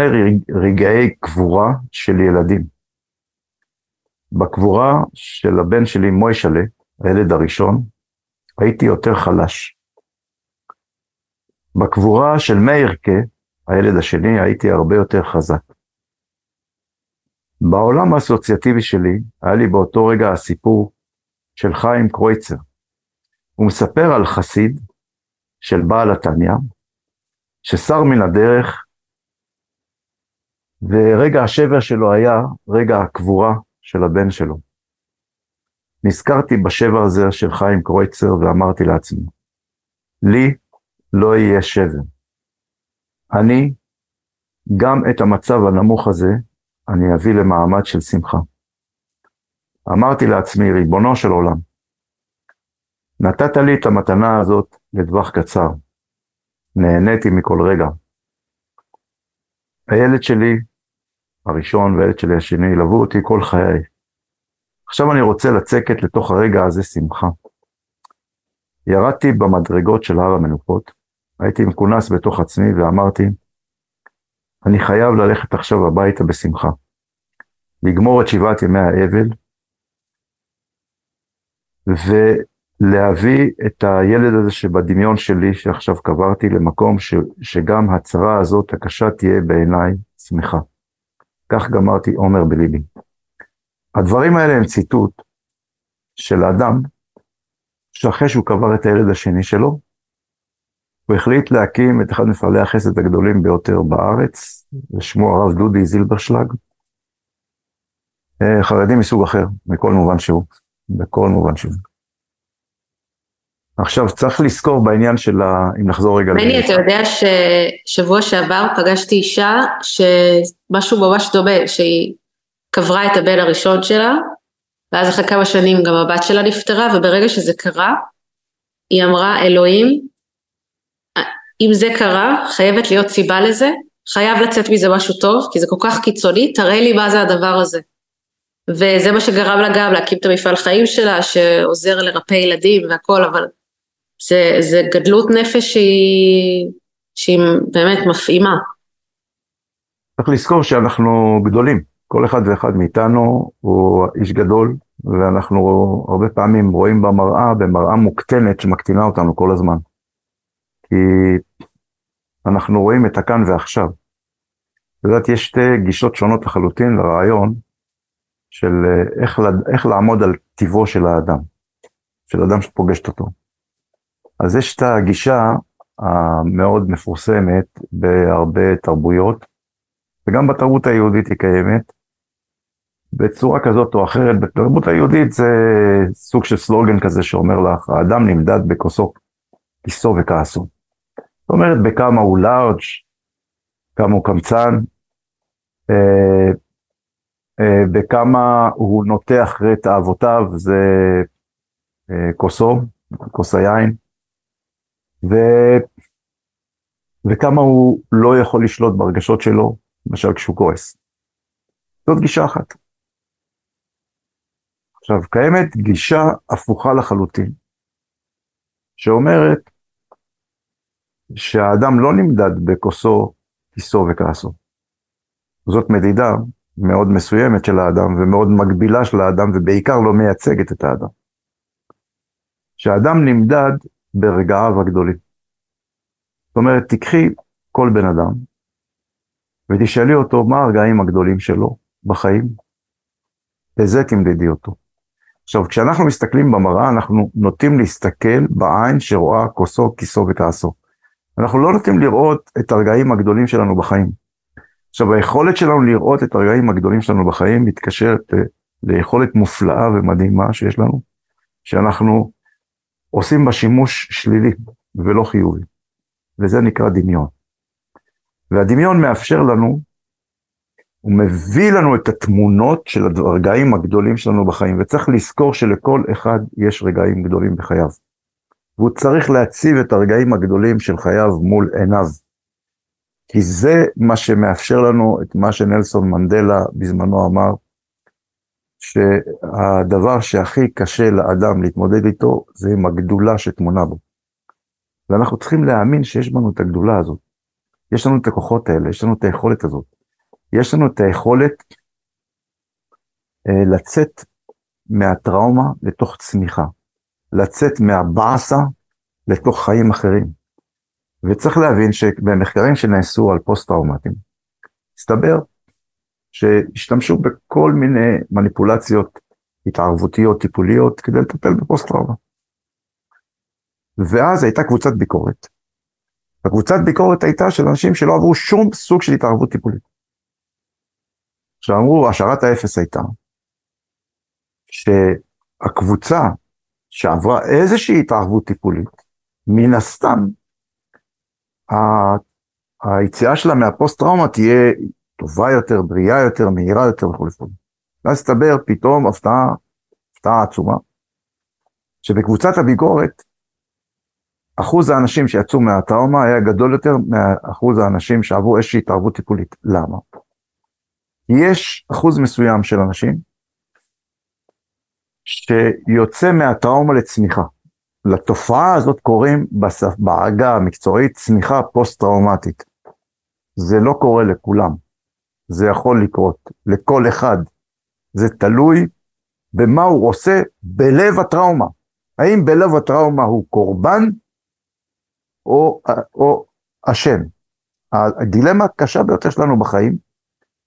Speaker 2: רגעי קבורה של ילדים. בקבורה של הבן שלי מוישלה, הילד הראשון, הייתי יותר חלש. בקבורה של מאירקה, הילד השני, הייתי הרבה יותר חזק. בעולם האסוציאטיבי שלי, היה לי באותו רגע הסיפור של חיים קרויצר. הוא מספר על חסיד של בעל התניא, ששר מן הדרך, ורגע השבר שלו היה רגע הקבורה של הבן שלו. נזכרתי בשבר הזה של חיים קרויצר ואמרתי לעצמי, לי לא יהיה שבר. אני, גם את המצב הנמוך הזה, אני אביא למעמד של שמחה. אמרתי לעצמי, ריבונו של עולם, נתת לי את המתנה הזאת לטווח קצר. נהניתי מכל רגע. הילד שלי הראשון והילד שלי השני ילוו אותי כל חיי. עכשיו אני רוצה לצקת לתוך הרגע הזה שמחה. ירדתי במדרגות של הר המנוחות, הייתי מכונס בתוך עצמי ואמרתי, אני חייב ללכת עכשיו הביתה בשמחה. לגמור את שבעת ימי האבל, ולהביא את הילד הזה שבדמיון שלי, שעכשיו קברתי, למקום ש, שגם הצרה הזאת הקשה תהיה בעיניי שמחה. כך גמרתי עומר בליבי. הדברים האלה הם ציטוט של האדם שאחרי שהוא קבר את הילד השני שלו, הוא החליט להקים את אחד מפעלי החסד הגדולים ביותר בארץ, ושמו הרב דודי זילברשלג. אה, חרדי מסוג אחר, מכל מובן שהוא, בכל מובן שהוא. עכשיו צריך לזכור בעניין של ה... אם נחזור רגע...
Speaker 3: מני, אתה יודע ששבוע שעבר פגשתי אישה שמשהו ממש דומה, שהיא קברה את הבן הראשון שלה, ואז אחרי כמה שנים גם הבת שלה נפטרה, וברגע שזה קרה, היא אמרה, אלוהים, אם זה קרה, חייבת להיות סיבה לזה, חייב לצאת מזה משהו טוב, כי זה כל כך קיצוני, תראה לי מה זה הדבר הזה. וזה מה שגרם לה גם להקים את המפעל חיים שלה, שעוזר לרפא ילדים והכל, אבל זה, זה גדלות נפש שהיא, שהיא באמת מפעימה.
Speaker 2: צריך לזכור שאנחנו גדולים, כל אחד ואחד מאיתנו הוא איש גדול, ואנחנו הרבה פעמים רואים במראה, במראה מוקטנת שמקטינה אותנו כל הזמן. כי אנחנו רואים את הכאן ועכשיו. את יודעת, יש שתי גישות שונות לחלוטין לרעיון של אה, איך, איך לעמוד על טיבו של האדם, של אדם שפוגשת אותו. אז יש את הגישה המאוד מפורסמת בהרבה תרבויות, וגם בתרבות היהודית היא קיימת, בצורה כזאת או אחרת. בתרבות היהודית זה סוג של סלוגן כזה שאומר לך, האדם נמדד בכוסו, כיסו וכעסו. זאת אומרת, בכמה הוא לארג', כמה הוא קמצן, אה, אה, בכמה הוא נוטה אחרי תאוותיו, זה אה, כוסו, כוס היין, ו... וכמה הוא לא יכול לשלוט ברגשות שלו, למשל כשהוא כועס. זאת גישה אחת. עכשיו, קיימת גישה הפוכה לחלוטין, שאומרת שהאדם לא נמדד בכוסו, כיסו וכעסו. זאת מדידה מאוד מסוימת של האדם ומאוד מגבילה של האדם ובעיקר לא מייצגת את האדם. שהאדם נמדד ברגעיו הגדולים. זאת אומרת, תיקחי כל בן אדם ותשאלי אותו מה הרגעים הגדולים שלו בחיים, בזה תמדדי אותו. עכשיו, כשאנחנו מסתכלים במראה, אנחנו נוטים להסתכל בעין שרואה כוסו, כיסו וכעסו. אנחנו לא נוטים לראות את הרגעים הגדולים שלנו בחיים. עכשיו, היכולת שלנו לראות את הרגעים הגדולים שלנו בחיים מתקשרת ליכולת מופלאה ומדהימה שיש לנו, שאנחנו עושים בה שימוש שלילי ולא חיובי, וזה נקרא דמיון. והדמיון מאפשר לנו, הוא מביא לנו את התמונות של הרגעים הגדולים שלנו בחיים, וצריך לזכור שלכל אחד יש רגעים גדולים בחייו. והוא צריך להציב את הרגעים הגדולים של חייו מול עיניו. כי זה מה שמאפשר לנו את מה שנלסון מנדלה בזמנו אמר, שהדבר שהכי קשה לאדם להתמודד איתו זה עם הגדולה שטמונה בו. ואנחנו צריכים להאמין שיש בנו את הגדולה הזאת. יש לנו את הכוחות האלה, יש לנו את היכולת הזאת. יש לנו את היכולת אה, לצאת מהטראומה לתוך צמיחה, לצאת מהבאסה לתוך חיים אחרים. וצריך להבין שבמחקרים שנעשו על פוסט-טראומטיים, הסתבר שהשתמשו בכל מיני מניפולציות התערבותיות, טיפוליות, כדי לטפל בפוסט-טראומה. ואז הייתה קבוצת ביקורת. הקבוצת ביקורת הייתה של אנשים שלא עברו שום סוג של התערבות טיפולית. עכשיו אמרו, השערת האפס הייתה שהקבוצה שעברה איזושהי התערבות טיפולית, מן הסתם היציאה שלה מהפוסט-טראומה תהיה טובה יותר, בריאה יותר, מהירה יותר וכו' וכו'. ואז הסתבר פתאום הפתעה, הפתעה עצומה, שבקבוצת הביקורת, אחוז האנשים שיצאו מהטראומה היה גדול יותר מאחוז האנשים שעברו איזושהי התערבות טיפולית. למה? יש אחוז מסוים של אנשים שיוצא מהטראומה לצמיחה. לתופעה הזאת קוראים בעגה המקצועית צמיחה פוסט-טראומטית. זה לא קורה לכולם, זה יכול לקרות לכל אחד. זה תלוי במה הוא עושה בלב הטראומה. האם בלב הטראומה הוא קורבן או, או אשם? הדילמה הקשה ביותר שלנו בחיים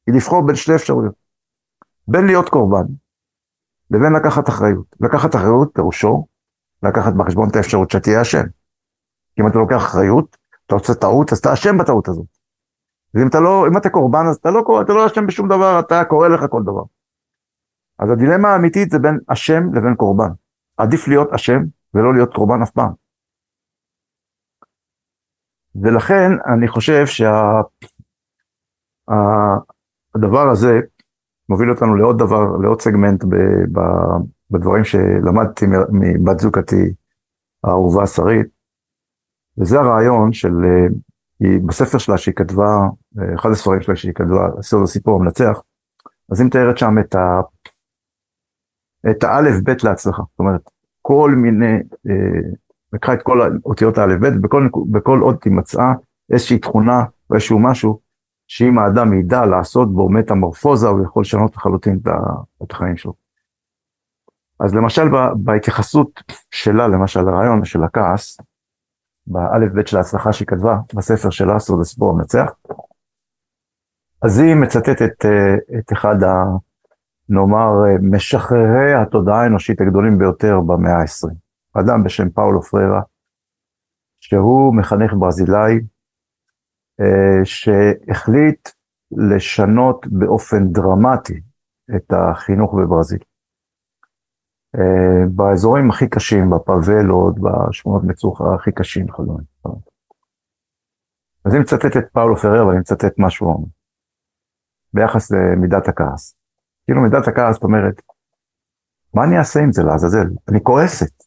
Speaker 2: היא לבחור בין שתי אפשרויות. בין להיות קורבן לבין לקחת אחריות. לקחת אחריות פירושו לקחת בחשבון את האפשרות שתהיה אשם. כי אם אתה לוקח אחריות, אתה עושה טעות, אז אתה אשם בטעות הזאת. ואם אתה לא, אם אתה קורבן, אז אתה לא, אתה לא אשם בשום דבר, אתה קורא לך כל דבר. אז הדילמה האמיתית זה בין אשם לבין קורבן. עדיף להיות אשם ולא להיות קורבן אף פעם. ולכן אני חושב שהדבר שה, הזה מוביל אותנו לעוד דבר, לעוד סגמנט ב, ב, בדברים שלמדתי מבת זוגתי האהובה שרית, וזה הרעיון של, אה, היא בספר שלה שהיא כתבה, אה, אחד הספרים שלה שהיא כתבה, סוד הסיפור המנצח, אז היא מתארת שם את, ה, את האלף בית להצלחה, זאת אומרת, כל מיני, אה, לקחה את כל אותיות האלף בית, בכל, בכל עוד מצאה איזושהי תכונה או איזשהו משהו, שאם האדם ידע לעשות בו מטמורפוזה, הוא יכול לשנות לחלוטין את החיים שלו. אז למשל בהתייחסות שלה, למשל הרעיון של הכעס, באלף בית של ההצלחה שהיא כתבה בספר שלה, סוד הסיפור המנצח, אז היא מצטטת אה, את אחד, ה, נאמר, אה, משחררי התודעה האנושית הגדולים ביותר במאה ה-20. אדם בשם פאולו פררה, שהוא מחנך ברזילאי, שהחליט לשנות באופן דרמטי את החינוך בברזיל. באזורים הכי קשים, בפאבלות, בשכונות מצוחה הכי קשים וכדומה. אז אני מצטט את פאולו פרר ואני מצטט מה שהוא אומר. ביחס למידת הכעס. כאילו מידת הכעס, זאת אומרת, מה אני אעשה עם זה לעזאזל? אני כועסת.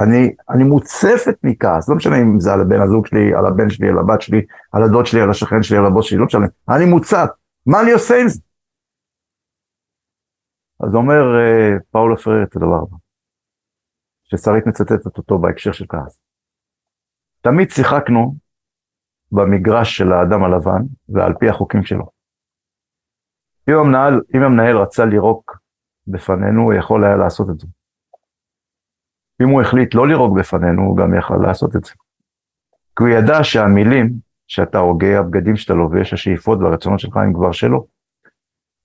Speaker 2: אני, אני מוצפת מכעס, לא משנה אם זה על הבן הזוג שלי, על הבן שלי, על הבת שלי, על הדוד שלי, על השכן שלי, על הבוס שלי, לא משנה, אני מוצף, מה אני עושה עם זה? אז אומר uh, פאולו פרר את הדבר הבא, ששרית מצטטת אותו בהקשר של כעס. תמיד שיחקנו במגרש של האדם הלבן ועל פי החוקים שלו. אם המנהל, אם המנהל רצה לירוק בפנינו, הוא יכול היה לעשות את זה. אם הוא החליט לא לירוק בפנינו, הוא גם יכול לעשות את זה. כי הוא ידע שהמילים שאתה הוגה, הבגדים שאתה לובש, השאיפות והרצונות שלך הם כבר שלו.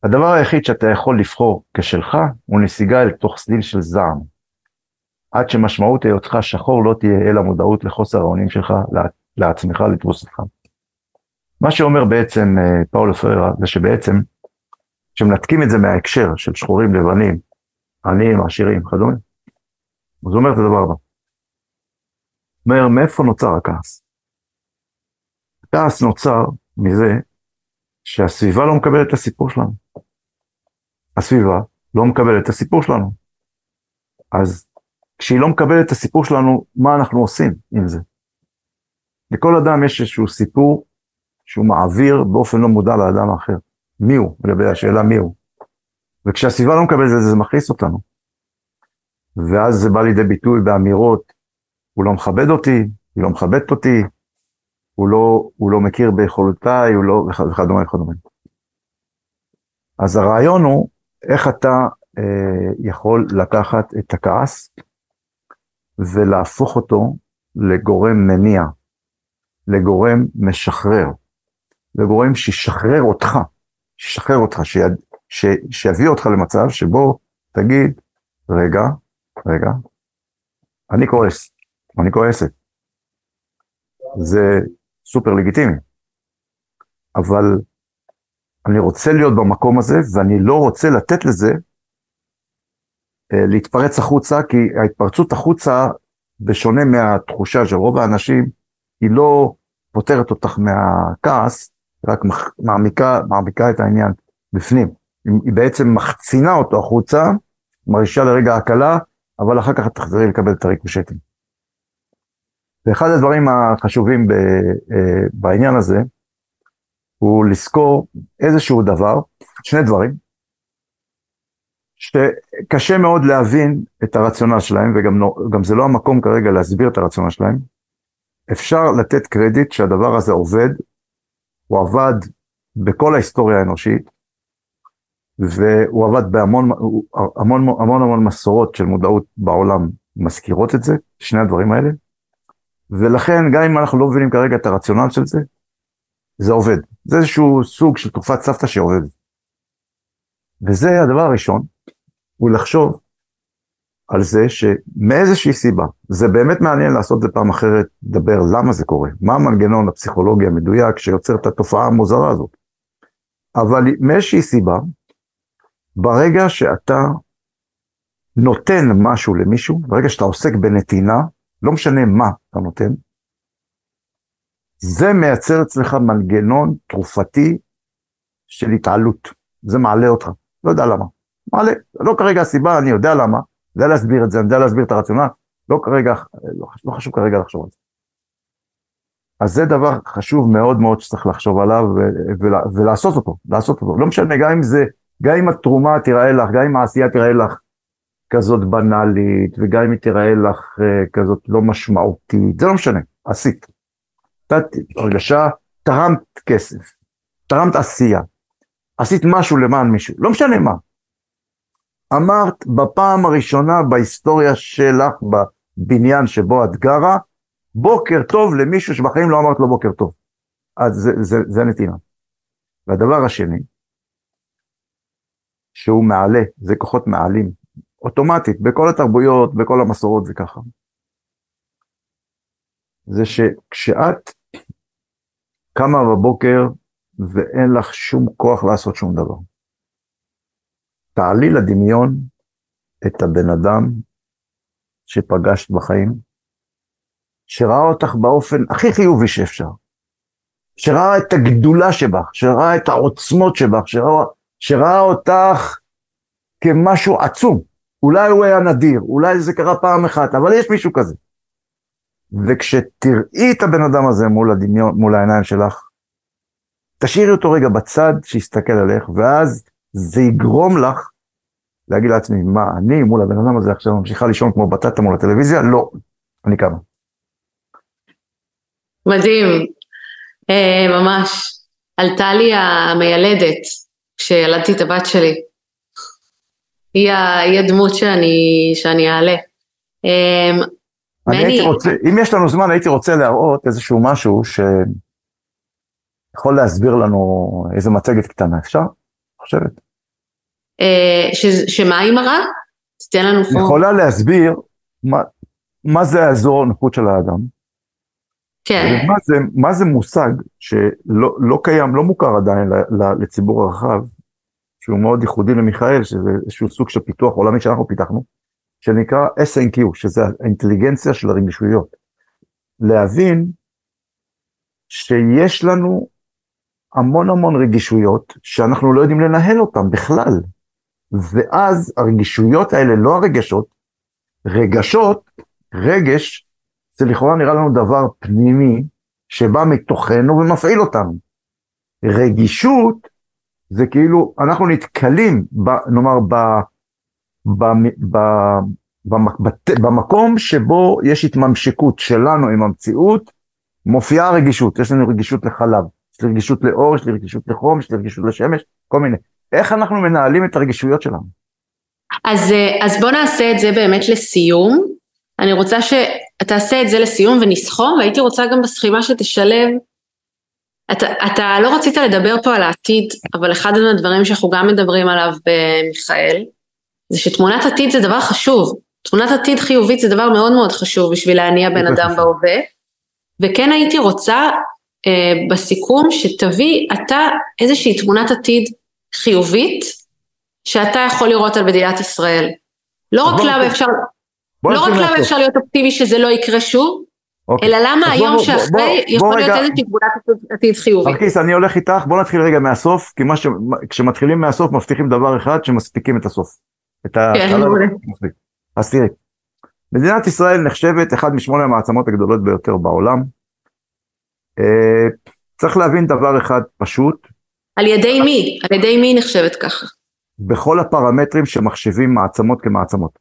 Speaker 2: הדבר היחיד שאתה יכול לבחור כשלך, הוא נסיגה אל תוך סדיל של זעם. עד שמשמעות היותך שחור לא תהיה אלא מודעות לחוסר האונים שלך לעצמך לתפוס אותך. מה שאומר בעצם אה, פאולו פררה זה שבעצם כשמנתקים את זה מההקשר של שחורים לבנים, עניים, עשירים וכדומה, אז הוא אומר את הדבר הבא. אומר, מאיפה נוצר הכעס? הכעס נוצר מזה שהסביבה לא מקבלת את הסיפור שלנו. הסביבה לא מקבלת את הסיפור שלנו. אז כשהיא לא מקבלת את הסיפור שלנו, מה אנחנו עושים עם זה? לכל אדם יש איזשהו סיפור שהוא מעביר באופן לא מודע לאדם האחר. מי הוא? לגבי השאלה מי הוא. וכשהסביבה לא מקבלת את זה, זה מכעיס אותנו. ואז זה בא לידי ביטוי באמירות, הוא לא מכבד אותי, היא לא מכבדת אותי, הוא לא, הוא לא מכיר ביכולותיי, הוא לא, וכדומה וכדומה. אז הרעיון הוא איך אתה אה, יכול לקחת את הכעס ולהפוך אותו לגורם מניע, לגורם משחרר, לגורם שישחרר אותך, שישחרר אותך, שיד, ש, שיביא אותך למצב שבו תגיד, רגע, רגע, אני כועס, אני כועסת. זה סופר לגיטימי, אבל אני רוצה להיות במקום הזה ואני לא רוצה לתת לזה אה, להתפרץ החוצה, כי ההתפרצות החוצה, בשונה מהתחושה של רוב האנשים, היא לא פותרת אותך מהכעס, רק מעמיקה, מעמיקה את העניין בפנים. היא בעצם מחצינה אותו החוצה, מרגישה לרגע הקלה, אבל אחר כך תחזרי לקבל את הריקושטים. ואחד הדברים החשובים ב, אה, בעניין הזה, הוא לזכור איזשהו דבר, שני דברים, שקשה מאוד להבין את הרציונל שלהם, וגם זה לא המקום כרגע להסביר את הרציונל שלהם. אפשר לתת קרדיט שהדבר הזה עובד, הוא עבד בכל ההיסטוריה האנושית, והוא עבד בהמון המון, המון המון מסורות של מודעות בעולם מזכירות את זה, שני הדברים האלה, ולכן גם אם אנחנו לא מבינים כרגע את הרציונל של זה, זה עובד. זה איזשהו סוג של תרופת סבתא שעובד. וזה הדבר הראשון, הוא לחשוב על זה שמאיזושהי סיבה, זה באמת מעניין לעשות את זה פעם אחרת, לדבר למה זה קורה, מה המנגנון הפסיכולוגי המדויק שיוצר את התופעה המוזרה הזאת. אבל מאיזושהי סיבה, ברגע שאתה נותן משהו למישהו, ברגע שאתה עוסק בנתינה, לא משנה מה אתה נותן, זה מייצר אצלך מנגנון תרופתי של התעלות, זה מעלה אותך, לא יודע למה, מעלה, לא כרגע הסיבה, אני יודע למה, יודע להסביר את זה, אני יודע להסביר את הרציונל, לא כרגע, לא, לא חשוב כרגע לחשוב על זה. אז זה דבר חשוב מאוד מאוד שצריך לחשוב עליו ולעשות אותו, לעשות אותו, לא משנה, גם אם זה, גם אם התרומה תיראה לך, גם אם העשייה תיראה לך כזאת בנאלית, וגם אם היא תיראה לך uh, כזאת לא משמעותית, זה לא משנה, עשית. נתת הרגשה, תרמת כסף, תרמת עשייה, עשית משהו למען מישהו, לא משנה מה. אמרת בפעם הראשונה בהיסטוריה שלך, בבניין שבו את גרה, בוקר טוב למישהו שבחיים לא אמרת לו בוקר טוב. אז זה, זה, זה נתינה. והדבר השני, שהוא מעלה, זה כוחות מעלים, אוטומטית, בכל התרבויות, בכל המסורות זה ככה. זה שכשאת קמה בבוקר ואין לך שום כוח לעשות שום דבר, תעלי לדמיון את הבן אדם שפגשת בחיים, שראה אותך באופן הכי חיובי שאפשר, שראה את הגדולה שבך, שראה את העוצמות שבך, שראה, שראה אותך כמשהו עצום. אולי הוא היה נדיר, אולי זה קרה פעם אחת, אבל יש מישהו כזה. וכשתראי את הבן אדם הזה מול הדמיון, מול העיניים שלך, תשאירי אותו רגע בצד, שיסתכל עליך, ואז זה יגרום לך להגיד לעצמי, מה, אני מול הבן אדם הזה עכשיו ממשיכה לישון כמו בטטה מול הטלוויזיה? לא, אני קמה.
Speaker 3: מדהים, אה, ממש. עלתה לי המיילדת כשילדתי את הבת שלי. היא, היא הדמות שאני, שאני אעלה. אה,
Speaker 2: אני מני... הייתי רוצה, אם יש לנו זמן, הייתי רוצה להראות איזשהו משהו שיכול להסביר לנו איזה מצגת קטנה, אפשר? חושבת.
Speaker 3: אה, ש, שמה היא מראה? תתן לנו פה.
Speaker 2: יכולה להסביר מה, מה זה האזור הנוחות של האדם.
Speaker 3: כן.
Speaker 2: מה זה מושג שלא לא קיים, לא מוכר עדיין לציבור הרחב, שהוא מאוד ייחודי למיכאל, שזה איזשהו סוג של פיתוח עולמי שאנחנו פיתחנו, שנקרא SNQ, שזה האינטליגנציה של הרגישויות. להבין שיש לנו המון המון רגישויות שאנחנו לא יודעים לנהל אותן בכלל. ואז הרגישויות האלה, לא הרגשות, רגשות, רגש, זה לכאורה נראה לנו דבר פנימי שבא מתוכנו ומפעיל אותנו. רגישות זה כאילו אנחנו נתקלים, ב, נאמר, ב, ב, ב, ב, ב, במקום שבו יש התממשקות שלנו עם המציאות, מופיעה הרגישות, יש לנו רגישות לחלב, יש לי רגישות לאור, יש לי רגישות לחום, יש לי רגישות לשמש, כל מיני. איך אנחנו מנהלים את הרגישויות שלנו?
Speaker 3: אז, אה, אז בוא נעשה את זה באמת לסיום. אני רוצה שתעשה את זה לסיום ונסכום, והייתי רוצה גם בסכימה שתשלב. אתה, אתה לא רצית לדבר פה על העתיד, אבל אחד הדברים שאנחנו גם מדברים עליו במיכאל, זה שתמונת עתיד זה דבר חשוב. תמונת עתיד חיובית זה דבר מאוד מאוד חשוב בשביל להניע בן אדם בהווה. וכן הייתי רוצה אה, בסיכום שתביא אתה איזושהי תמונת עתיד חיובית שאתה יכול לראות על מדינת ישראל. לא רק למה אפשר, לא רק למה אפשר להיות אופטימי שזה לא יקרה שוב, אוקיי. אלא למה היום בוא, שאחרי בוא, יכול בוא להיות איזושהי תמונת עתיד חיובית.
Speaker 2: מרקיס, אני הולך איתך, בוא נתחיל רגע מהסוף, כי ש... כשמתחילים מהסוף מבטיחים דבר אחד, שמספיקים את הסוף. את כן, מעולה. אז תראי, מדינת ישראל נחשבת אחת משמונה המעצמות הגדולות ביותר בעולם. אה, צריך להבין דבר אחד פשוט,
Speaker 3: על ידי מי? על ידי מי נחשבת ככה?
Speaker 2: בכל הפרמטרים שמחשבים מעצמות כמעצמות.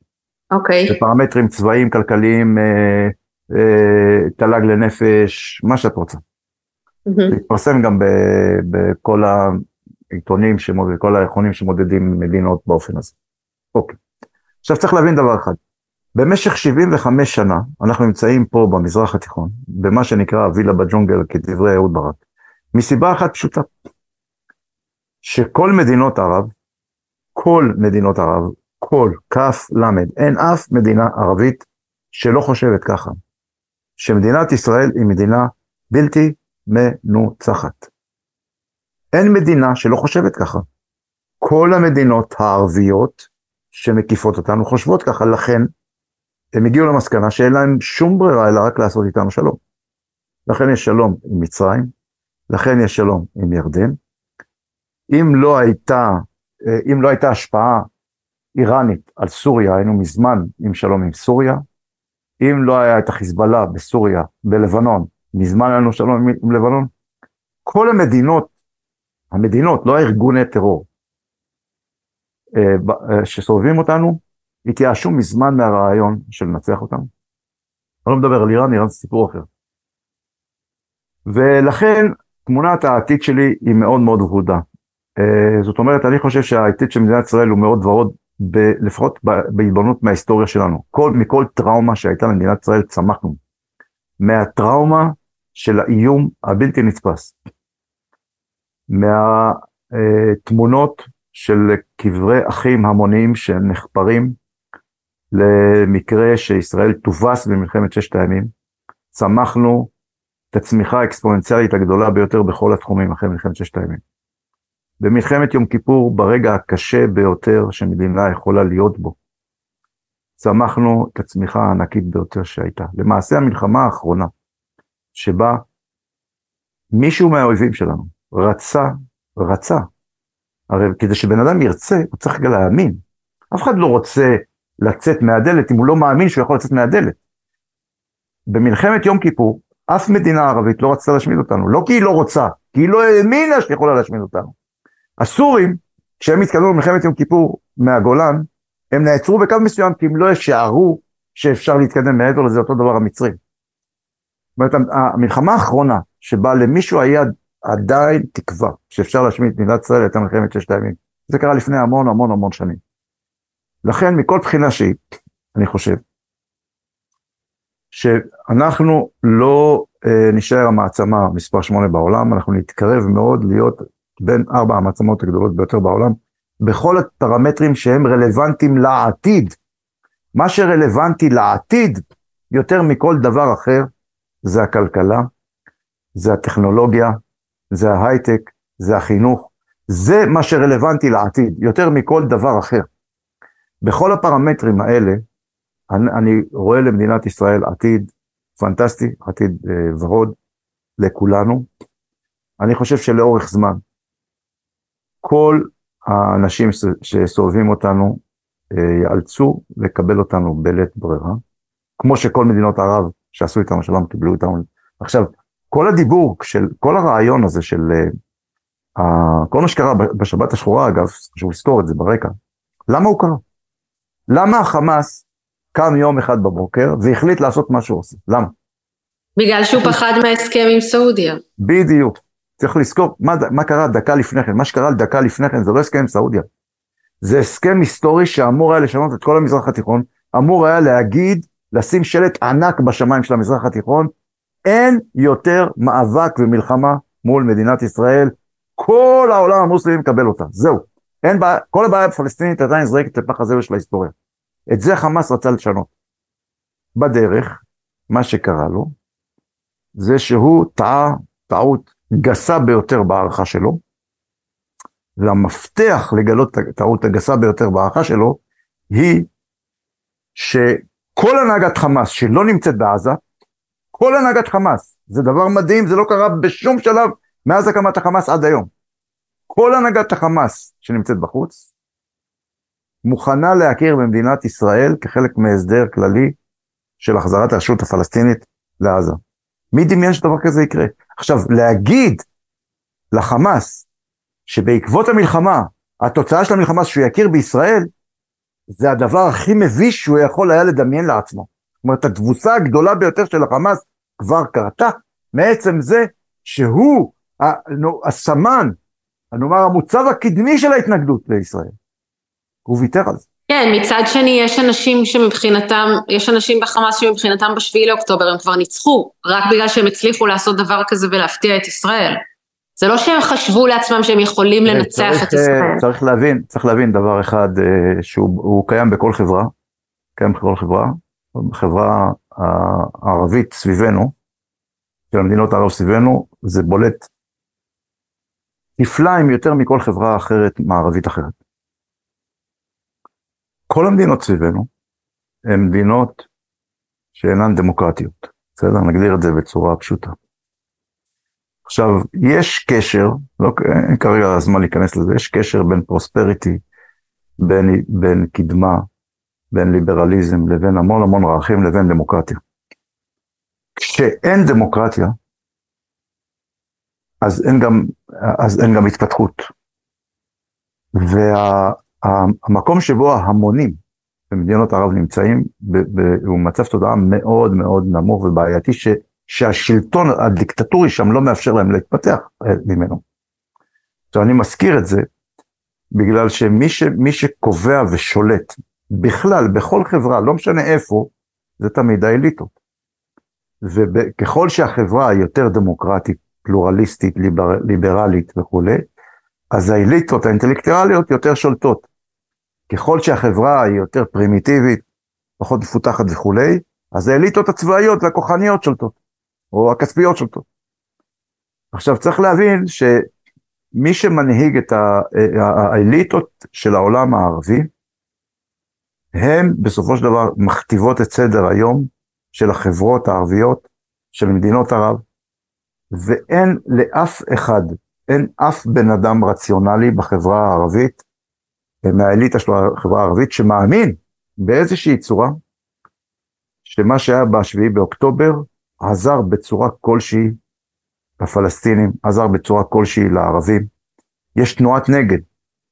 Speaker 3: אוקיי.
Speaker 2: Okay. בפרמטרים צבאיים, כלכליים, אה, אה, תל"ג לנפש, מה שאת רוצה. Mm-hmm. זה התפרסם גם בכל העיתונים, בכל היכונים שמודדים מדינות באופן הזה. אוקיי. עכשיו צריך להבין דבר אחד. במשך 75 שנה אנחנו נמצאים פה במזרח התיכון, במה שנקרא הווילה בג'ונגל כדברי אהוד ברק, מסיבה אחת פשוטה. שכל מדינות ערב, כל מדינות ערב, כל, כף, למד, אין אף מדינה ערבית שלא חושבת ככה, שמדינת ישראל היא מדינה בלתי מנוצחת. אין מדינה שלא חושבת ככה. כל המדינות הערביות שמקיפות אותנו חושבות ככה, לכן הם הגיעו למסקנה שאין להם שום ברירה אלא רק לעשות איתנו שלום. לכן יש שלום עם מצרים, לכן יש שלום עם ירדן, אם לא הייתה, אה, אם לא הייתה השפעה איראנית על סוריה, היינו מזמן עם שלום עם סוריה. אם לא היה את החיזבאללה בסוריה, בלבנון, מזמן היה לנו שלום עם, עם לבנון. כל המדינות, המדינות, לא הארגוני טרור, אה, אה, שסובבים אותנו, התייאשו מזמן מהרעיון של לנצח אותנו. אני לא מדבר על איראן, איראן זה סיפור אחר. ולכן תמונת העתיד שלי היא מאוד מאוד ורודה. אה, זאת אומרת, אני חושב שהעתיד של מדינת ישראל הוא מאוד ורוד, ב, לפחות בהתבוננות מההיסטוריה שלנו. כל, מכל טראומה שהייתה למדינת ישראל צמחנו. מהטראומה של האיום הבלתי נתפס. מהתמונות של קברי אחים המוניים שנחפרים למקרה שישראל תובס במלחמת ששת הימים. צמחנו את הצמיחה האקספוננציאלית הגדולה ביותר בכל התחומים אחרי מלחמת ששת הימים. במלחמת יום כיפור, ברגע הקשה ביותר שמדינה יכולה להיות בו, צמחנו את הצמיחה הענקית ביותר שהייתה. למעשה המלחמה האחרונה, שבה מישהו מהאויבים שלנו רצה, רצה, הרי כדי שבן אדם ירצה, הוא צריך רגע להאמין. אף אחד לא רוצה לצאת מהדלת אם הוא לא מאמין שהוא יכול לצאת מהדלת. במלחמת יום כיפור, אף מדינה ערבית לא רצתה להשמיד אותנו, לא כי היא לא רוצה, כי היא לא האמינה שיכולה להשמיד אותנו. הסורים, כשהם התקדמו במלחמת יום כיפור מהגולן, הם נעצרו בקו מסוים כי הם לא שערו שאפשר להתקדם מעבר לזה, אותו דבר המצרים. זאת אומרת, המלחמה האחרונה שבה למישהו היה עדיין תקווה שאפשר להשמיד את מדינת ישראל הייתה מלחמת ששת הימים. זה קרה לפני המון המון המון שנים. לכן מכל בחינה שהיא, אני חושב, שאנחנו לא אה, נשאר המעצמה מספר שמונה בעולם, אנחנו נתקרב מאוד להיות בין ארבע המעצמות הגדולות ביותר בעולם, בכל הפרמטרים שהם רלוונטיים לעתיד. מה שרלוונטי לעתיד יותר מכל דבר אחר זה הכלכלה, זה הטכנולוגיה, זה ההייטק, זה החינוך, זה מה שרלוונטי לעתיד, יותר מכל דבר אחר. בכל הפרמטרים האלה, אני, אני רואה למדינת ישראל עתיד פנטסטי, עתיד אה, ורוד לכולנו. אני חושב שלאורך זמן, כל האנשים שסובבים אותנו אה, יאלצו לקבל אותנו בלית ברירה, כמו שכל מדינות ערב שעשו איתנו שלום קיבלו אותנו. עכשיו, כל הדיבור של, כל הרעיון הזה של, uh, כל מה שקרה בשבת השחורה אגב, חשוב לזכור את זה ברקע, למה הוא קרה? למה החמאס קם יום אחד בבוקר והחליט לעשות מה שהוא עושה? למה?
Speaker 3: בגלל שהוא פחד מההסכם עם סעודיה.
Speaker 2: בדיוק. צריך לזכור מה, מה קרה דקה לפני כן, מה שקרה דקה לפני כן זה לא הסכם עם סעודיה. זה הסכם היסטורי שאמור היה לשנות את כל המזרח התיכון, אמור היה להגיד, לשים שלט ענק בשמיים של המזרח התיכון, אין יותר מאבק ומלחמה מול מדינת ישראל, כל העולם המוסלמי מקבל אותה, זהו. אין בעיה, כל הבעיה הפלסטינית עדיין זרקת לפח הזבל של ההיסטוריה. את זה חמאס רצה לשנות. בדרך, מה שקרה לו, זה שהוא טעה טעות גסה ביותר בהערכה שלו, והמפתח לגלות את הטעות הגסה ביותר בהערכה שלו, היא שכל הנהגת חמאס שלא נמצאת בעזה, כל הנהגת חמאס, זה דבר מדהים, זה לא קרה בשום שלב מאז הקמת החמאס עד היום. כל הנהגת החמאס שנמצאת בחוץ, מוכנה להכיר במדינת ישראל כחלק מהסדר כללי של החזרת הרשות הפלסטינית לעזה. מי דמיין שדבר כזה יקרה? עכשיו, להגיד לחמאס שבעקבות המלחמה, התוצאה של המלחמה שהוא יכיר בישראל, זה הדבר הכי מביש שהוא יכול היה לדמיין לעצמו. זאת אומרת, התבוסה הגדולה ביותר של החמאס כבר קרתה מעצם זה שהוא הסמן, נאמר המוצב הקדמי של ההתנגדות לישראל. הוא ויתר על זה.
Speaker 3: כן, מצד שני יש אנשים שמבחינתם, יש אנשים בחמאס שמבחינתם בשביעי לאוקטובר הם כבר ניצחו, רק בגלל שהם הצליחו לעשות דבר כזה ולהפתיע את ישראל. זה לא שהם חשבו לעצמם שהם יכולים לנצח צריך, את ישראל.
Speaker 2: אה, צריך להבין, צריך להבין דבר אחד אה, שהוא קיים בכל חברה, קיים בכל חברה, בחברה הערבית סביבנו, של המדינות הערב סביבנו, זה בולט כפליים יותר מכל חברה אחרת מערבית אחרת. כל המדינות סביבנו הן מדינות שאינן דמוקרטיות, בסדר? נגדיר את זה בצורה פשוטה. עכשיו, יש קשר, לא, אין כרגע הזמן להיכנס לזה, יש קשר בין פרוספריטי, בין, בין קדמה, בין ליברליזם לבין המון המון ערכים לבין דמוקרטיה. כשאין דמוקרטיה, אז אין גם, אז אין גם התפתחות. וה, המקום שבו ההמונים במדינות ערב נמצאים הוא מצב תודעה מאוד מאוד נמוך ובעייתי ש, שהשלטון הדיקטטורי שם לא מאפשר להם להתפתח אה, ממנו. עכשיו אני מזכיר את זה בגלל שמי ש, שקובע ושולט בכלל בכל חברה לא משנה איפה זה תמיד האליטות. וככל שהחברה יותר דמוקרטית פלורליסטית, ליבר, ליברלית וכולי, אז האליטות האינטלקטואליות יותר שולטות. ככל שהחברה היא יותר פרימיטיבית, פחות מפותחת וכולי, אז האליטות הצבאיות והכוחניות שולטות, או הכספיות שולטות. עכשיו צריך להבין שמי שמנהיג את האליטות של העולם הערבי, הם בסופו של דבר מכתיבות את סדר היום של החברות הערביות, של מדינות ערב, ואין לאף אחד, אין אף בן אדם רציונלי בחברה הערבית, מהאליטה של החברה הערבית, שמאמין באיזושהי צורה, שמה שהיה ב-7 באוקטובר עזר בצורה כלשהי לפלסטינים, עזר בצורה כלשהי לערבים. יש תנועת נגד,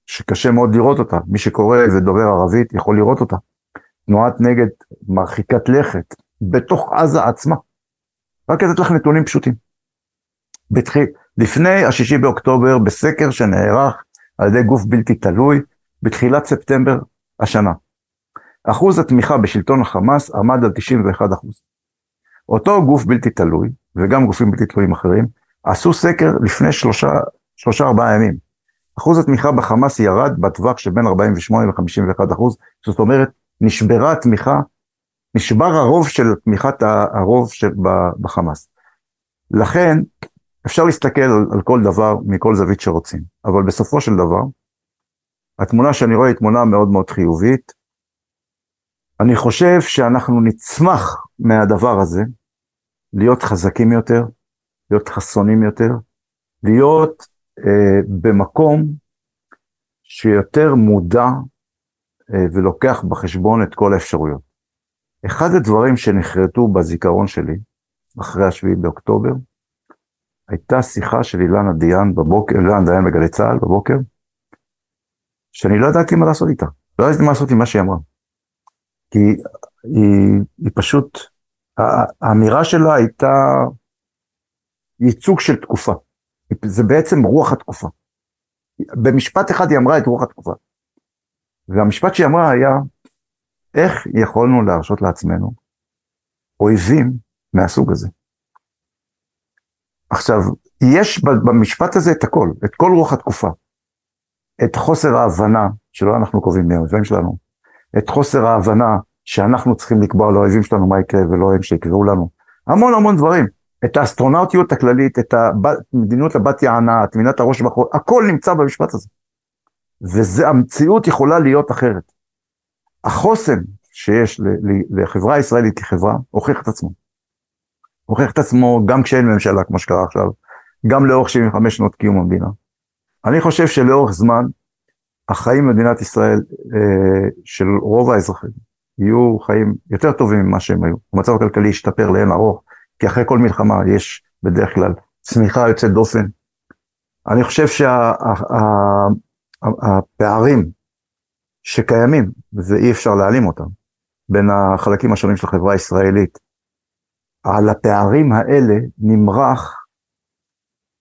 Speaker 2: שקשה מאוד לראות אותה, מי שקורא ודובר ערבית יכול לראות אותה. תנועת נגד מרחיקת לכת, בתוך עזה עצמה. רק לתת לך נתונים פשוטים. בתחיל, לפני השישי באוקטובר, בסקר שנערך על ידי גוף בלתי תלוי, בתחילת ספטמבר השנה. אחוז התמיכה בשלטון החמאס עמד על 91 אחוז. אותו גוף בלתי תלוי, וגם גופים בלתי תלויים אחרים, עשו סקר לפני שלושה, שלושה ארבעה ימים. אחוז התמיכה בחמאס ירד בטווח שבין 48 ל-51 אחוז, זאת אומרת, נשברה התמיכה, נשבר הרוב של תמיכת הרוב של, בחמאס. לכן, אפשר להסתכל על, כל דבר מכל זווית שרוצים, אבל בסופו של דבר, התמונה שאני רואה היא תמונה מאוד מאוד חיובית. אני חושב שאנחנו נצמח מהדבר הזה, להיות חזקים יותר, להיות חסונים יותר, להיות אה, במקום שיותר מודע אה, ולוקח בחשבון את כל האפשרויות. אחד הדברים שנחרטו בזיכרון שלי, אחרי השביעי באוקטובר, הייתה שיחה של אילנה דיין בבוקר, אילנה דיין בגלי צה"ל בבוקר, שאני לא ידעתי מה לעשות איתה, לא ידעתי מה לעשות עם מה שהיא אמרה. כי היא, היא פשוט, האמירה שלה הייתה ייצוג של תקופה. זה בעצם רוח התקופה. במשפט אחד היא אמרה את רוח התקופה. והמשפט שהיא אמרה היה, איך יכולנו להרשות לעצמנו אויבים מהסוג הזה? עכשיו, יש במשפט הזה את הכל, את כל רוח התקופה. את חוסר ההבנה שלא אנחנו קובעים מהאויבים שלנו, את חוסר ההבנה שאנחנו צריכים לקבוע לאויבים שלנו מה יקרה ולא הם שיקראו לנו. המון המון דברים. את האסטרונאוטיות הכללית, את המדיניות הבת יענה, טמינת הראש בחול, הכל נמצא במשפט הזה. וזה, המציאות יכולה להיות אחרת. החוסן שיש לחברה הישראלית כחברה, הוכיח את עצמו. הוכיח את עצמו גם כשאין ממשלה, כמו שקרה עכשיו, גם לאורך 75 שנות קיום המדינה. אני חושב שלאורך זמן, החיים במדינת ישראל אה, של רוב האזרחים יהיו חיים יותר טובים ממה שהם היו. המצב הכלכלי ישתפר לאין ארוך, כי אחרי כל מלחמה יש בדרך כלל צמיחה יוצאת דופן. אני חושב שהפערים שה, שקיימים, ואי אפשר להעלים אותם, בין החלקים השונים של החברה הישראלית, על הפערים האלה נמרח,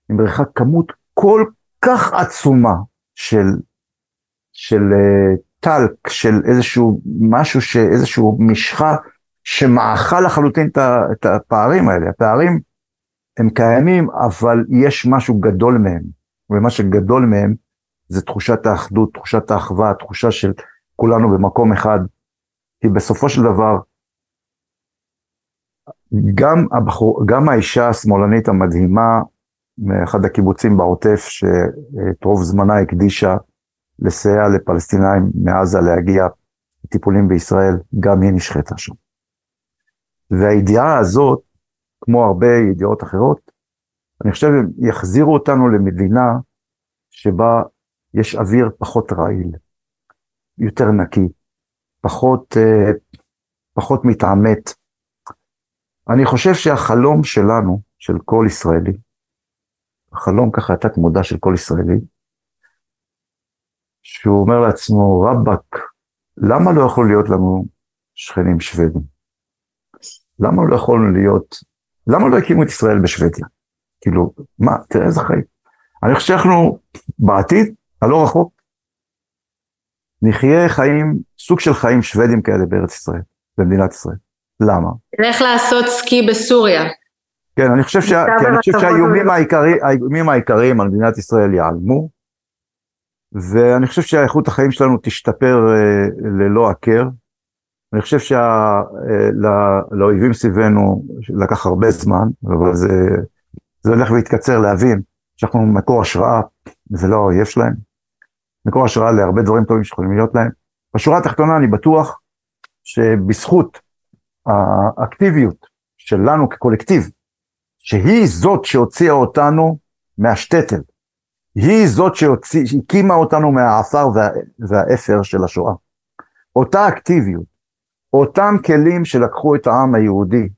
Speaker 2: נמרחה כמות כל כך עצומה של, של uh, טלק, של איזשהו משהו, איזשהו משחה שמעכה לחלוטין את הפערים האלה. הפערים הם קיימים, אבל יש משהו גדול מהם, ומה שגדול מהם זה תחושת האחדות, תחושת האחווה, תחושה של כולנו במקום אחד. כי בסופו של דבר, גם, הבחור, גם האישה השמאלנית המדהימה מאחד הקיבוצים בעוטף, שאת רוב זמנה הקדישה לסייע לפלסטינאים מעזה להגיע לטיפולים בישראל, גם היא נשחטה שם. והידיעה הזאת, כמו הרבה ידיעות אחרות, אני חושב יחזירו אותנו למדינה שבה יש אוויר פחות רעיל, יותר נקי, פחות, אה, פחות מתעמת. אני חושב שהחלום שלנו, של כל ישראלי, החלום ככה התת מודע של כל ישראלי, שהוא אומר לעצמו, רבאק, למה לא יכול להיות לנו שכנים שוודים? למה לא יכולנו להיות, למה לא הקימו את ישראל בשוודיה? כאילו, מה, תראה איזה חיים. אני חושב שאנחנו בעתיד, הלא רחוק, נחיה חיים, סוג של חיים שוודים כאלה בארץ ישראל, במדינת ישראל. למה?
Speaker 3: איך לעשות סקי בסוריה.
Speaker 2: כן, אני חושב, שה, כי אני חושב שהאיומים העיקרי, האיומים העיקריים על מדינת ישראל ייעלמו, ואני חושב שהאיכות החיים שלנו תשתפר אה, ללא הכר. אני חושב שלאויבים אה, סביבנו לקח הרבה זמן, אבל זה, זה הולך והתקצר להבין שאנחנו מקור השראה, זה לא האויב שלהם. מקור השראה להרבה דברים טובים שיכולים להיות להם. בשורה התחתונה אני בטוח שבזכות האקטיביות שלנו כקולקטיב, שהיא זאת שהוציאה אותנו מהשטטל, היא זאת שהקימה אותנו מהעפר וה, והאפר של השואה. אותה אקטיביות, אותם כלים שלקחו את העם היהודי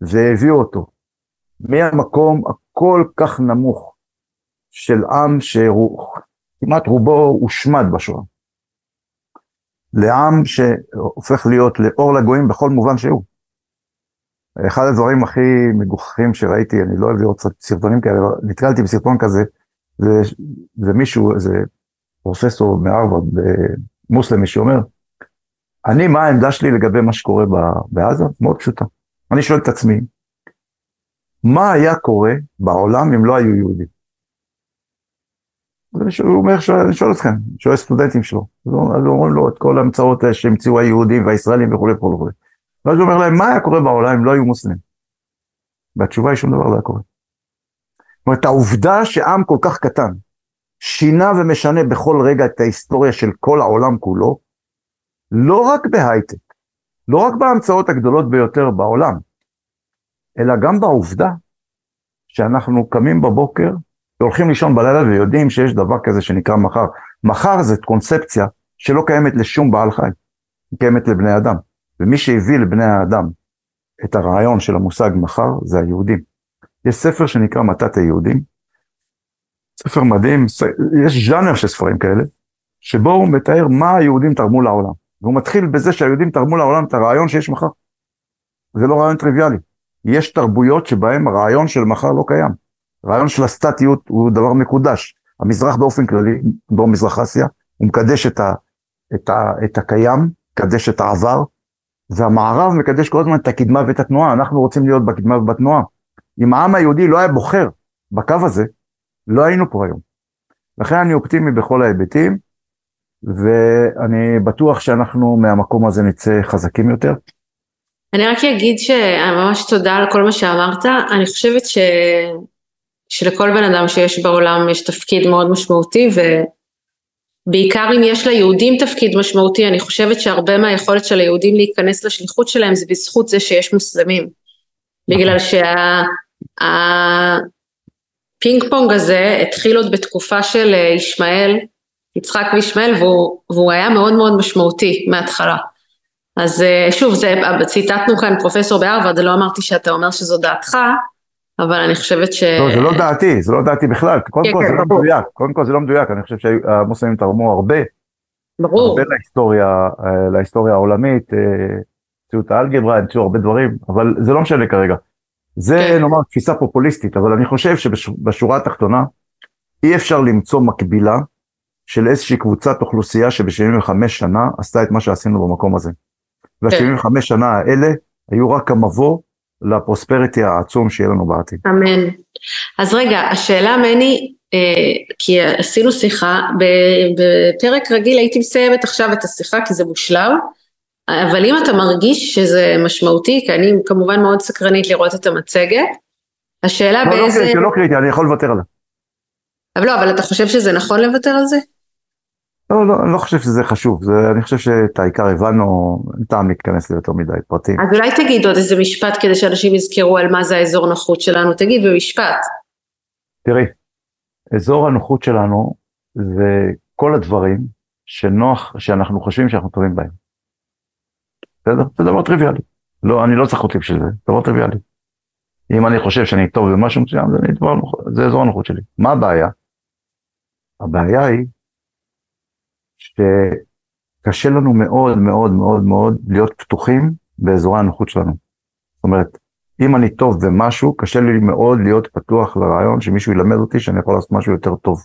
Speaker 2: והביאו אותו מהמקום הכל כך נמוך של עם שכמעט רובו הושמד בשואה, לעם שהופך להיות לאור לגויים בכל מובן שהוא. אחד הדברים הכי מגוחכים שראיתי, אני לא אוהב לראות סרטונים כאלה, נתקלתי בסרטון כזה, זה, זה מישהו, איזה פרופסור מהרווארד, מוסלמי, שאומר, אני, מה העמדה שלי לגבי מה שקורה בעזה? מאוד פשוטה. אני שואל את עצמי, מה היה קורה בעולם אם לא היו יהודים? הוא אומר, אני שואל אתכם, שואל סטודנטים שלו, אז אומרים לו את כל ההמצאות שהמציאו היהודים והישראלים וכולי וכולי וכולי. ואז הוא אומר להם, מה היה קורה בעולם אם לא היו מוסלמים? והתשובה היא שום דבר לא היה קורה. זאת אומרת, העובדה שעם כל כך קטן שינה ומשנה בכל רגע את ההיסטוריה של כל העולם כולו, לא רק בהייטק, לא רק בהמצאות הגדולות ביותר בעולם, אלא גם בעובדה שאנחנו קמים בבוקר והולכים לישון בלילה ויודעים שיש דבר כזה שנקרא מחר. מחר זאת קונספציה שלא קיימת לשום בעל חי, היא קיימת לבני אדם. ומי שהביא לבני האדם את הרעיון של המושג מחר זה היהודים. יש ספר שנקרא מתת היהודים, ספר מדהים, יש ז'אנר של ספרים כאלה, שבו הוא מתאר מה היהודים תרמו לעולם. והוא מתחיל בזה שהיהודים תרמו לעולם את הרעיון שיש מחר. זה לא רעיון טריוויאלי. יש תרבויות שבהן הרעיון של מחר לא קיים. הרעיון של הסטטיות הוא דבר מקודש. המזרח באופן כללי, דרום מזרח אסיה, הוא מקדש את, ה, את, ה, את הקיים, מקדש את העבר, והמערב מקדש כל הזמן את הקדמה ואת התנועה, אנחנו רוצים להיות בקדמה ובתנועה. אם העם היהודי לא היה בוחר בקו הזה, לא היינו פה היום. לכן אני אופטימי בכל ההיבטים, ואני בטוח שאנחנו מהמקום הזה נצא חזקים יותר.
Speaker 3: אני רק אגיד שממש תודה על כל מה שאמרת, אני חושבת ש... שלכל בן אדם שיש בעולם יש תפקיד מאוד משמעותי, ובעיקר אם יש ליהודים תפקיד משמעותי, אני חושבת שהרבה מהיכולת של היהודים להיכנס לשליחות שלהם זה בזכות זה שיש מוסלמים. בגלל שהפינג שה... פונג הזה התחיל עוד בתקופה של ישמעאל, יצחק וישמעאל, והוא, והוא היה מאוד מאוד משמעותי מההתחלה. אז אה, שוב, זה, ציטטנו כאן פרופסור בהרווארד, לא אמרתי שאתה אומר שזו דעתך, אבל אני חושבת ש...
Speaker 2: לא, זה לא דעתי, זה לא דעתי בכלל, קודם כן, כל כן, זה לא מדויק, קודם כל זה לא מדויק, אני חושב שהמוסלמים תרמו הרבה,
Speaker 3: ברור,
Speaker 2: הרבה להיסטוריה, אה, להיסטוריה העולמית, אה, המציאו את האלגברה, המציאו הרבה דברים, אבל זה לא משנה כרגע. זה כן. נאמר תפיסה פופוליסטית, אבל אני חושב שבשורה התחתונה אי אפשר למצוא מקבילה של איזושהי קבוצת אוכלוסייה שב-75 שנה עשתה את מה שעשינו במקום הזה. וה-75 כן. שנה האלה היו רק המבוא לפרוספריטי העצום שיהיה לנו בעתיד.
Speaker 3: אמן. אז רגע, השאלה מני, אה, כי עשינו שיחה, בפרק רגיל הייתי מסיימת עכשיו את השיחה כי זה מושלם, אבל אם אתה מרגיש שזה משמעותי, כי אני כמובן מאוד סקרנית לראות את המצגת, השאלה לא,
Speaker 2: לא באיזה... לא קריטי, לא קריטי, אני יכול לוותר עליה.
Speaker 3: אבל לא, אבל אתה חושב שזה נכון לוותר על זה?
Speaker 2: לא, לא, אני לא חושב שזה חשוב, זה, אני חושב שאת העיקר הבנו, אין טעם להתכנס ליותר מדי פרטים.
Speaker 3: אז אולי תגיד עוד איזה משפט כדי שאנשים יזכרו על מה זה האזור נוחות שלנו, תגיד במשפט.
Speaker 2: תראי, אזור הנוחות שלנו זה כל הדברים שנוח, שאנחנו חושבים שאנחנו טובים בהם. בסדר? זה דבר טריוויאלי. לא, אני לא צריך אותי בשביל זה, זה דבר טריוויאלי. אם אני חושב שאני טוב במשהו מסוים, זה, זה אזור הנוחות שלי. מה הבעיה? הבעיה היא שקשה לנו מאוד מאוד מאוד מאוד להיות פתוחים באזורי הנוחות שלנו. זאת אומרת, אם אני טוב במשהו, קשה לי מאוד להיות פתוח לרעיון שמישהו ילמד אותי שאני יכול לעשות משהו יותר טוב.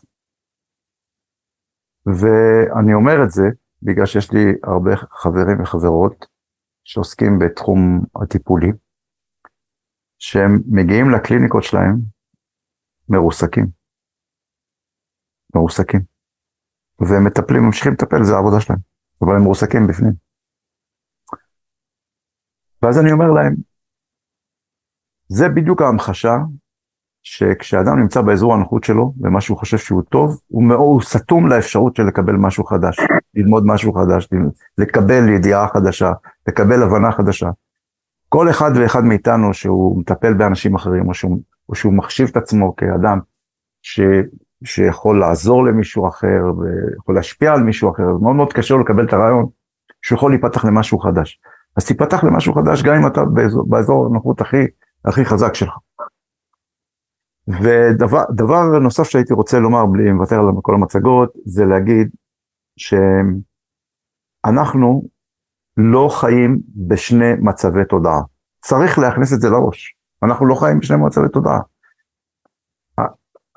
Speaker 2: ואני אומר את זה בגלל שיש לי הרבה חברים וחברות שעוסקים בתחום הטיפולי, שהם מגיעים לקליניקות שלהם מרוסקים. מרוסקים. והם מטפלים, ממשיכים לטפל, זה העבודה שלהם. אבל הם מרוסקים בפנים. ואז אני אומר להם, זה בדיוק ההמחשה שכשאדם נמצא באזור הנוחות שלו, ומה שהוא חושב שהוא טוב, הוא, מאוד, הוא סתום לאפשרות של לקבל משהו חדש, ללמוד משהו חדש, לקבל ידיעה חדשה, לקבל הבנה חדשה. כל אחד ואחד מאיתנו שהוא מטפל באנשים אחרים, או שהוא, או שהוא מחשיב את עצמו כאדם ש, שיכול לעזור למישהו אחר, ויכול להשפיע על מישהו אחר, מאוד מאוד קשה לו לקבל את הרעיון שהוא יכול להיפתח למשהו חדש. אז תיפתח למשהו חדש גם אם אתה באזור, באזור הנוחות הכי, הכי חזק שלך. ודבר נוסף שהייתי רוצה לומר, בלי לוותר על כל המצגות, זה להגיד שאנחנו לא חיים בשני מצבי תודעה. צריך להכניס את זה לראש. אנחנו לא חיים בשני מצבי תודעה.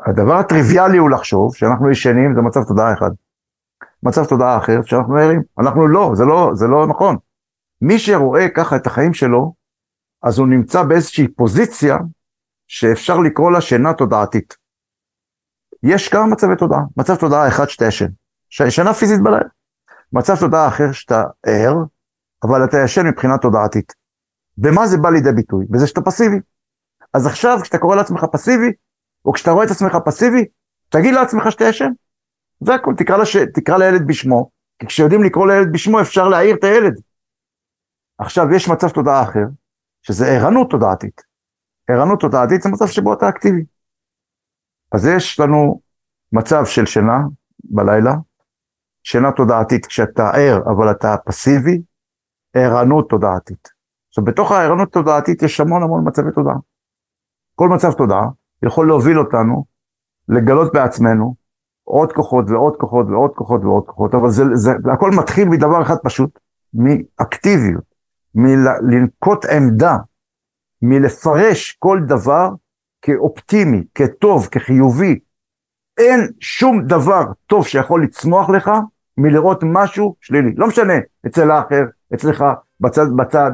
Speaker 2: הדבר הטריוויאלי הוא לחשוב שאנחנו ישנים זה מצב תודעה אחד. מצב תודעה אחר שאנחנו ערים. אנחנו לא, זה לא, זה לא נכון. מי שרואה ככה את החיים שלו, אז הוא נמצא באיזושהי פוזיציה שאפשר לקרוא לה שינה תודעתית. יש כמה מצבי תודעה, מצב תודעה אחד שאתה ישן, שינה פיזית בלילה, מצב תודעה אחר שאתה ער, אבל אתה ישן מבחינה תודעתית. במה זה בא לידי ביטוי? בזה שאתה פסיבי. אז עכשיו כשאתה קורא לעצמך פסיבי, או כשאתה רואה את עצמך פסיבי, תגיד לעצמך שאתה ישן. זה הכל, תקרא, לש... תקרא לילד בשמו, כי כשיודעים לקרוא לילד בשמו אפשר להעיר את הילד. עכשיו יש מצב תודעה אחר, שזה ערנות תודעתית. ערנות תודעתית זה מצב שבו אתה אקטיבי. אז יש לנו מצב של שינה בלילה, שינה תודעתית כשאתה ער אבל אתה פסיבי, ערנות תודעתית. עכשיו בתוך הערנות תודעתית יש המון המון מצבי תודעה. כל מצב תודעה יכול להוביל אותנו לגלות בעצמנו עוד כוחות ועוד כוחות ועוד כוחות ועוד כוחות, אבל זה, זה, הכל מתחיל מדבר אחד פשוט, מאקטיביות, מלנקוט עמדה מלפרש כל דבר כאופטימי, כטוב, כחיובי. אין שום דבר טוב שיכול לצמוח לך מלראות משהו שלילי. לא משנה, אצל האחר, אצלך, בצד, בצד,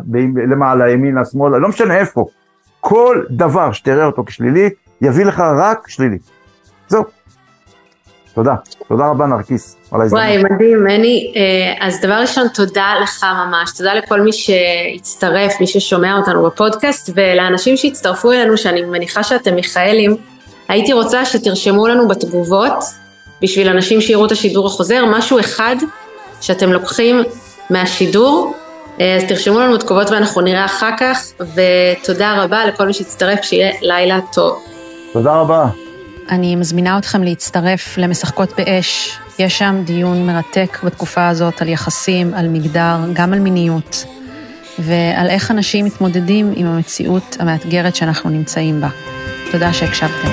Speaker 2: למעלה, ימינה, שמאלה, לא משנה איפה. כל דבר שתראה אותו כשלילי, יביא לך רק שלילי. זהו. תודה, תודה רבה נרקיס
Speaker 3: על ההזדמנות. וואי, מדהים, מני. אה, אז דבר ראשון, תודה לך ממש, תודה לכל מי שהצטרף, מי ששומע אותנו בפודקאסט, ולאנשים שהצטרפו אלינו, שאני מניחה שאתם מיכאלים, הייתי רוצה שתרשמו לנו בתגובות, בשביל אנשים שיראו את השידור החוזר, משהו אחד שאתם לוקחים מהשידור, אה, אז תרשמו לנו תגובות ואנחנו נראה אחר כך, ותודה רבה לכל מי שהצטרף, שיהיה לילה טוב.
Speaker 2: תודה רבה.
Speaker 1: אני מזמינה אתכם להצטרף למשחקות באש. יש שם דיון מרתק בתקופה הזאת על יחסים, על מגדר, גם על מיניות, ועל איך אנשים מתמודדים עם המציאות המאתגרת שאנחנו נמצאים בה. תודה שהקשבתם.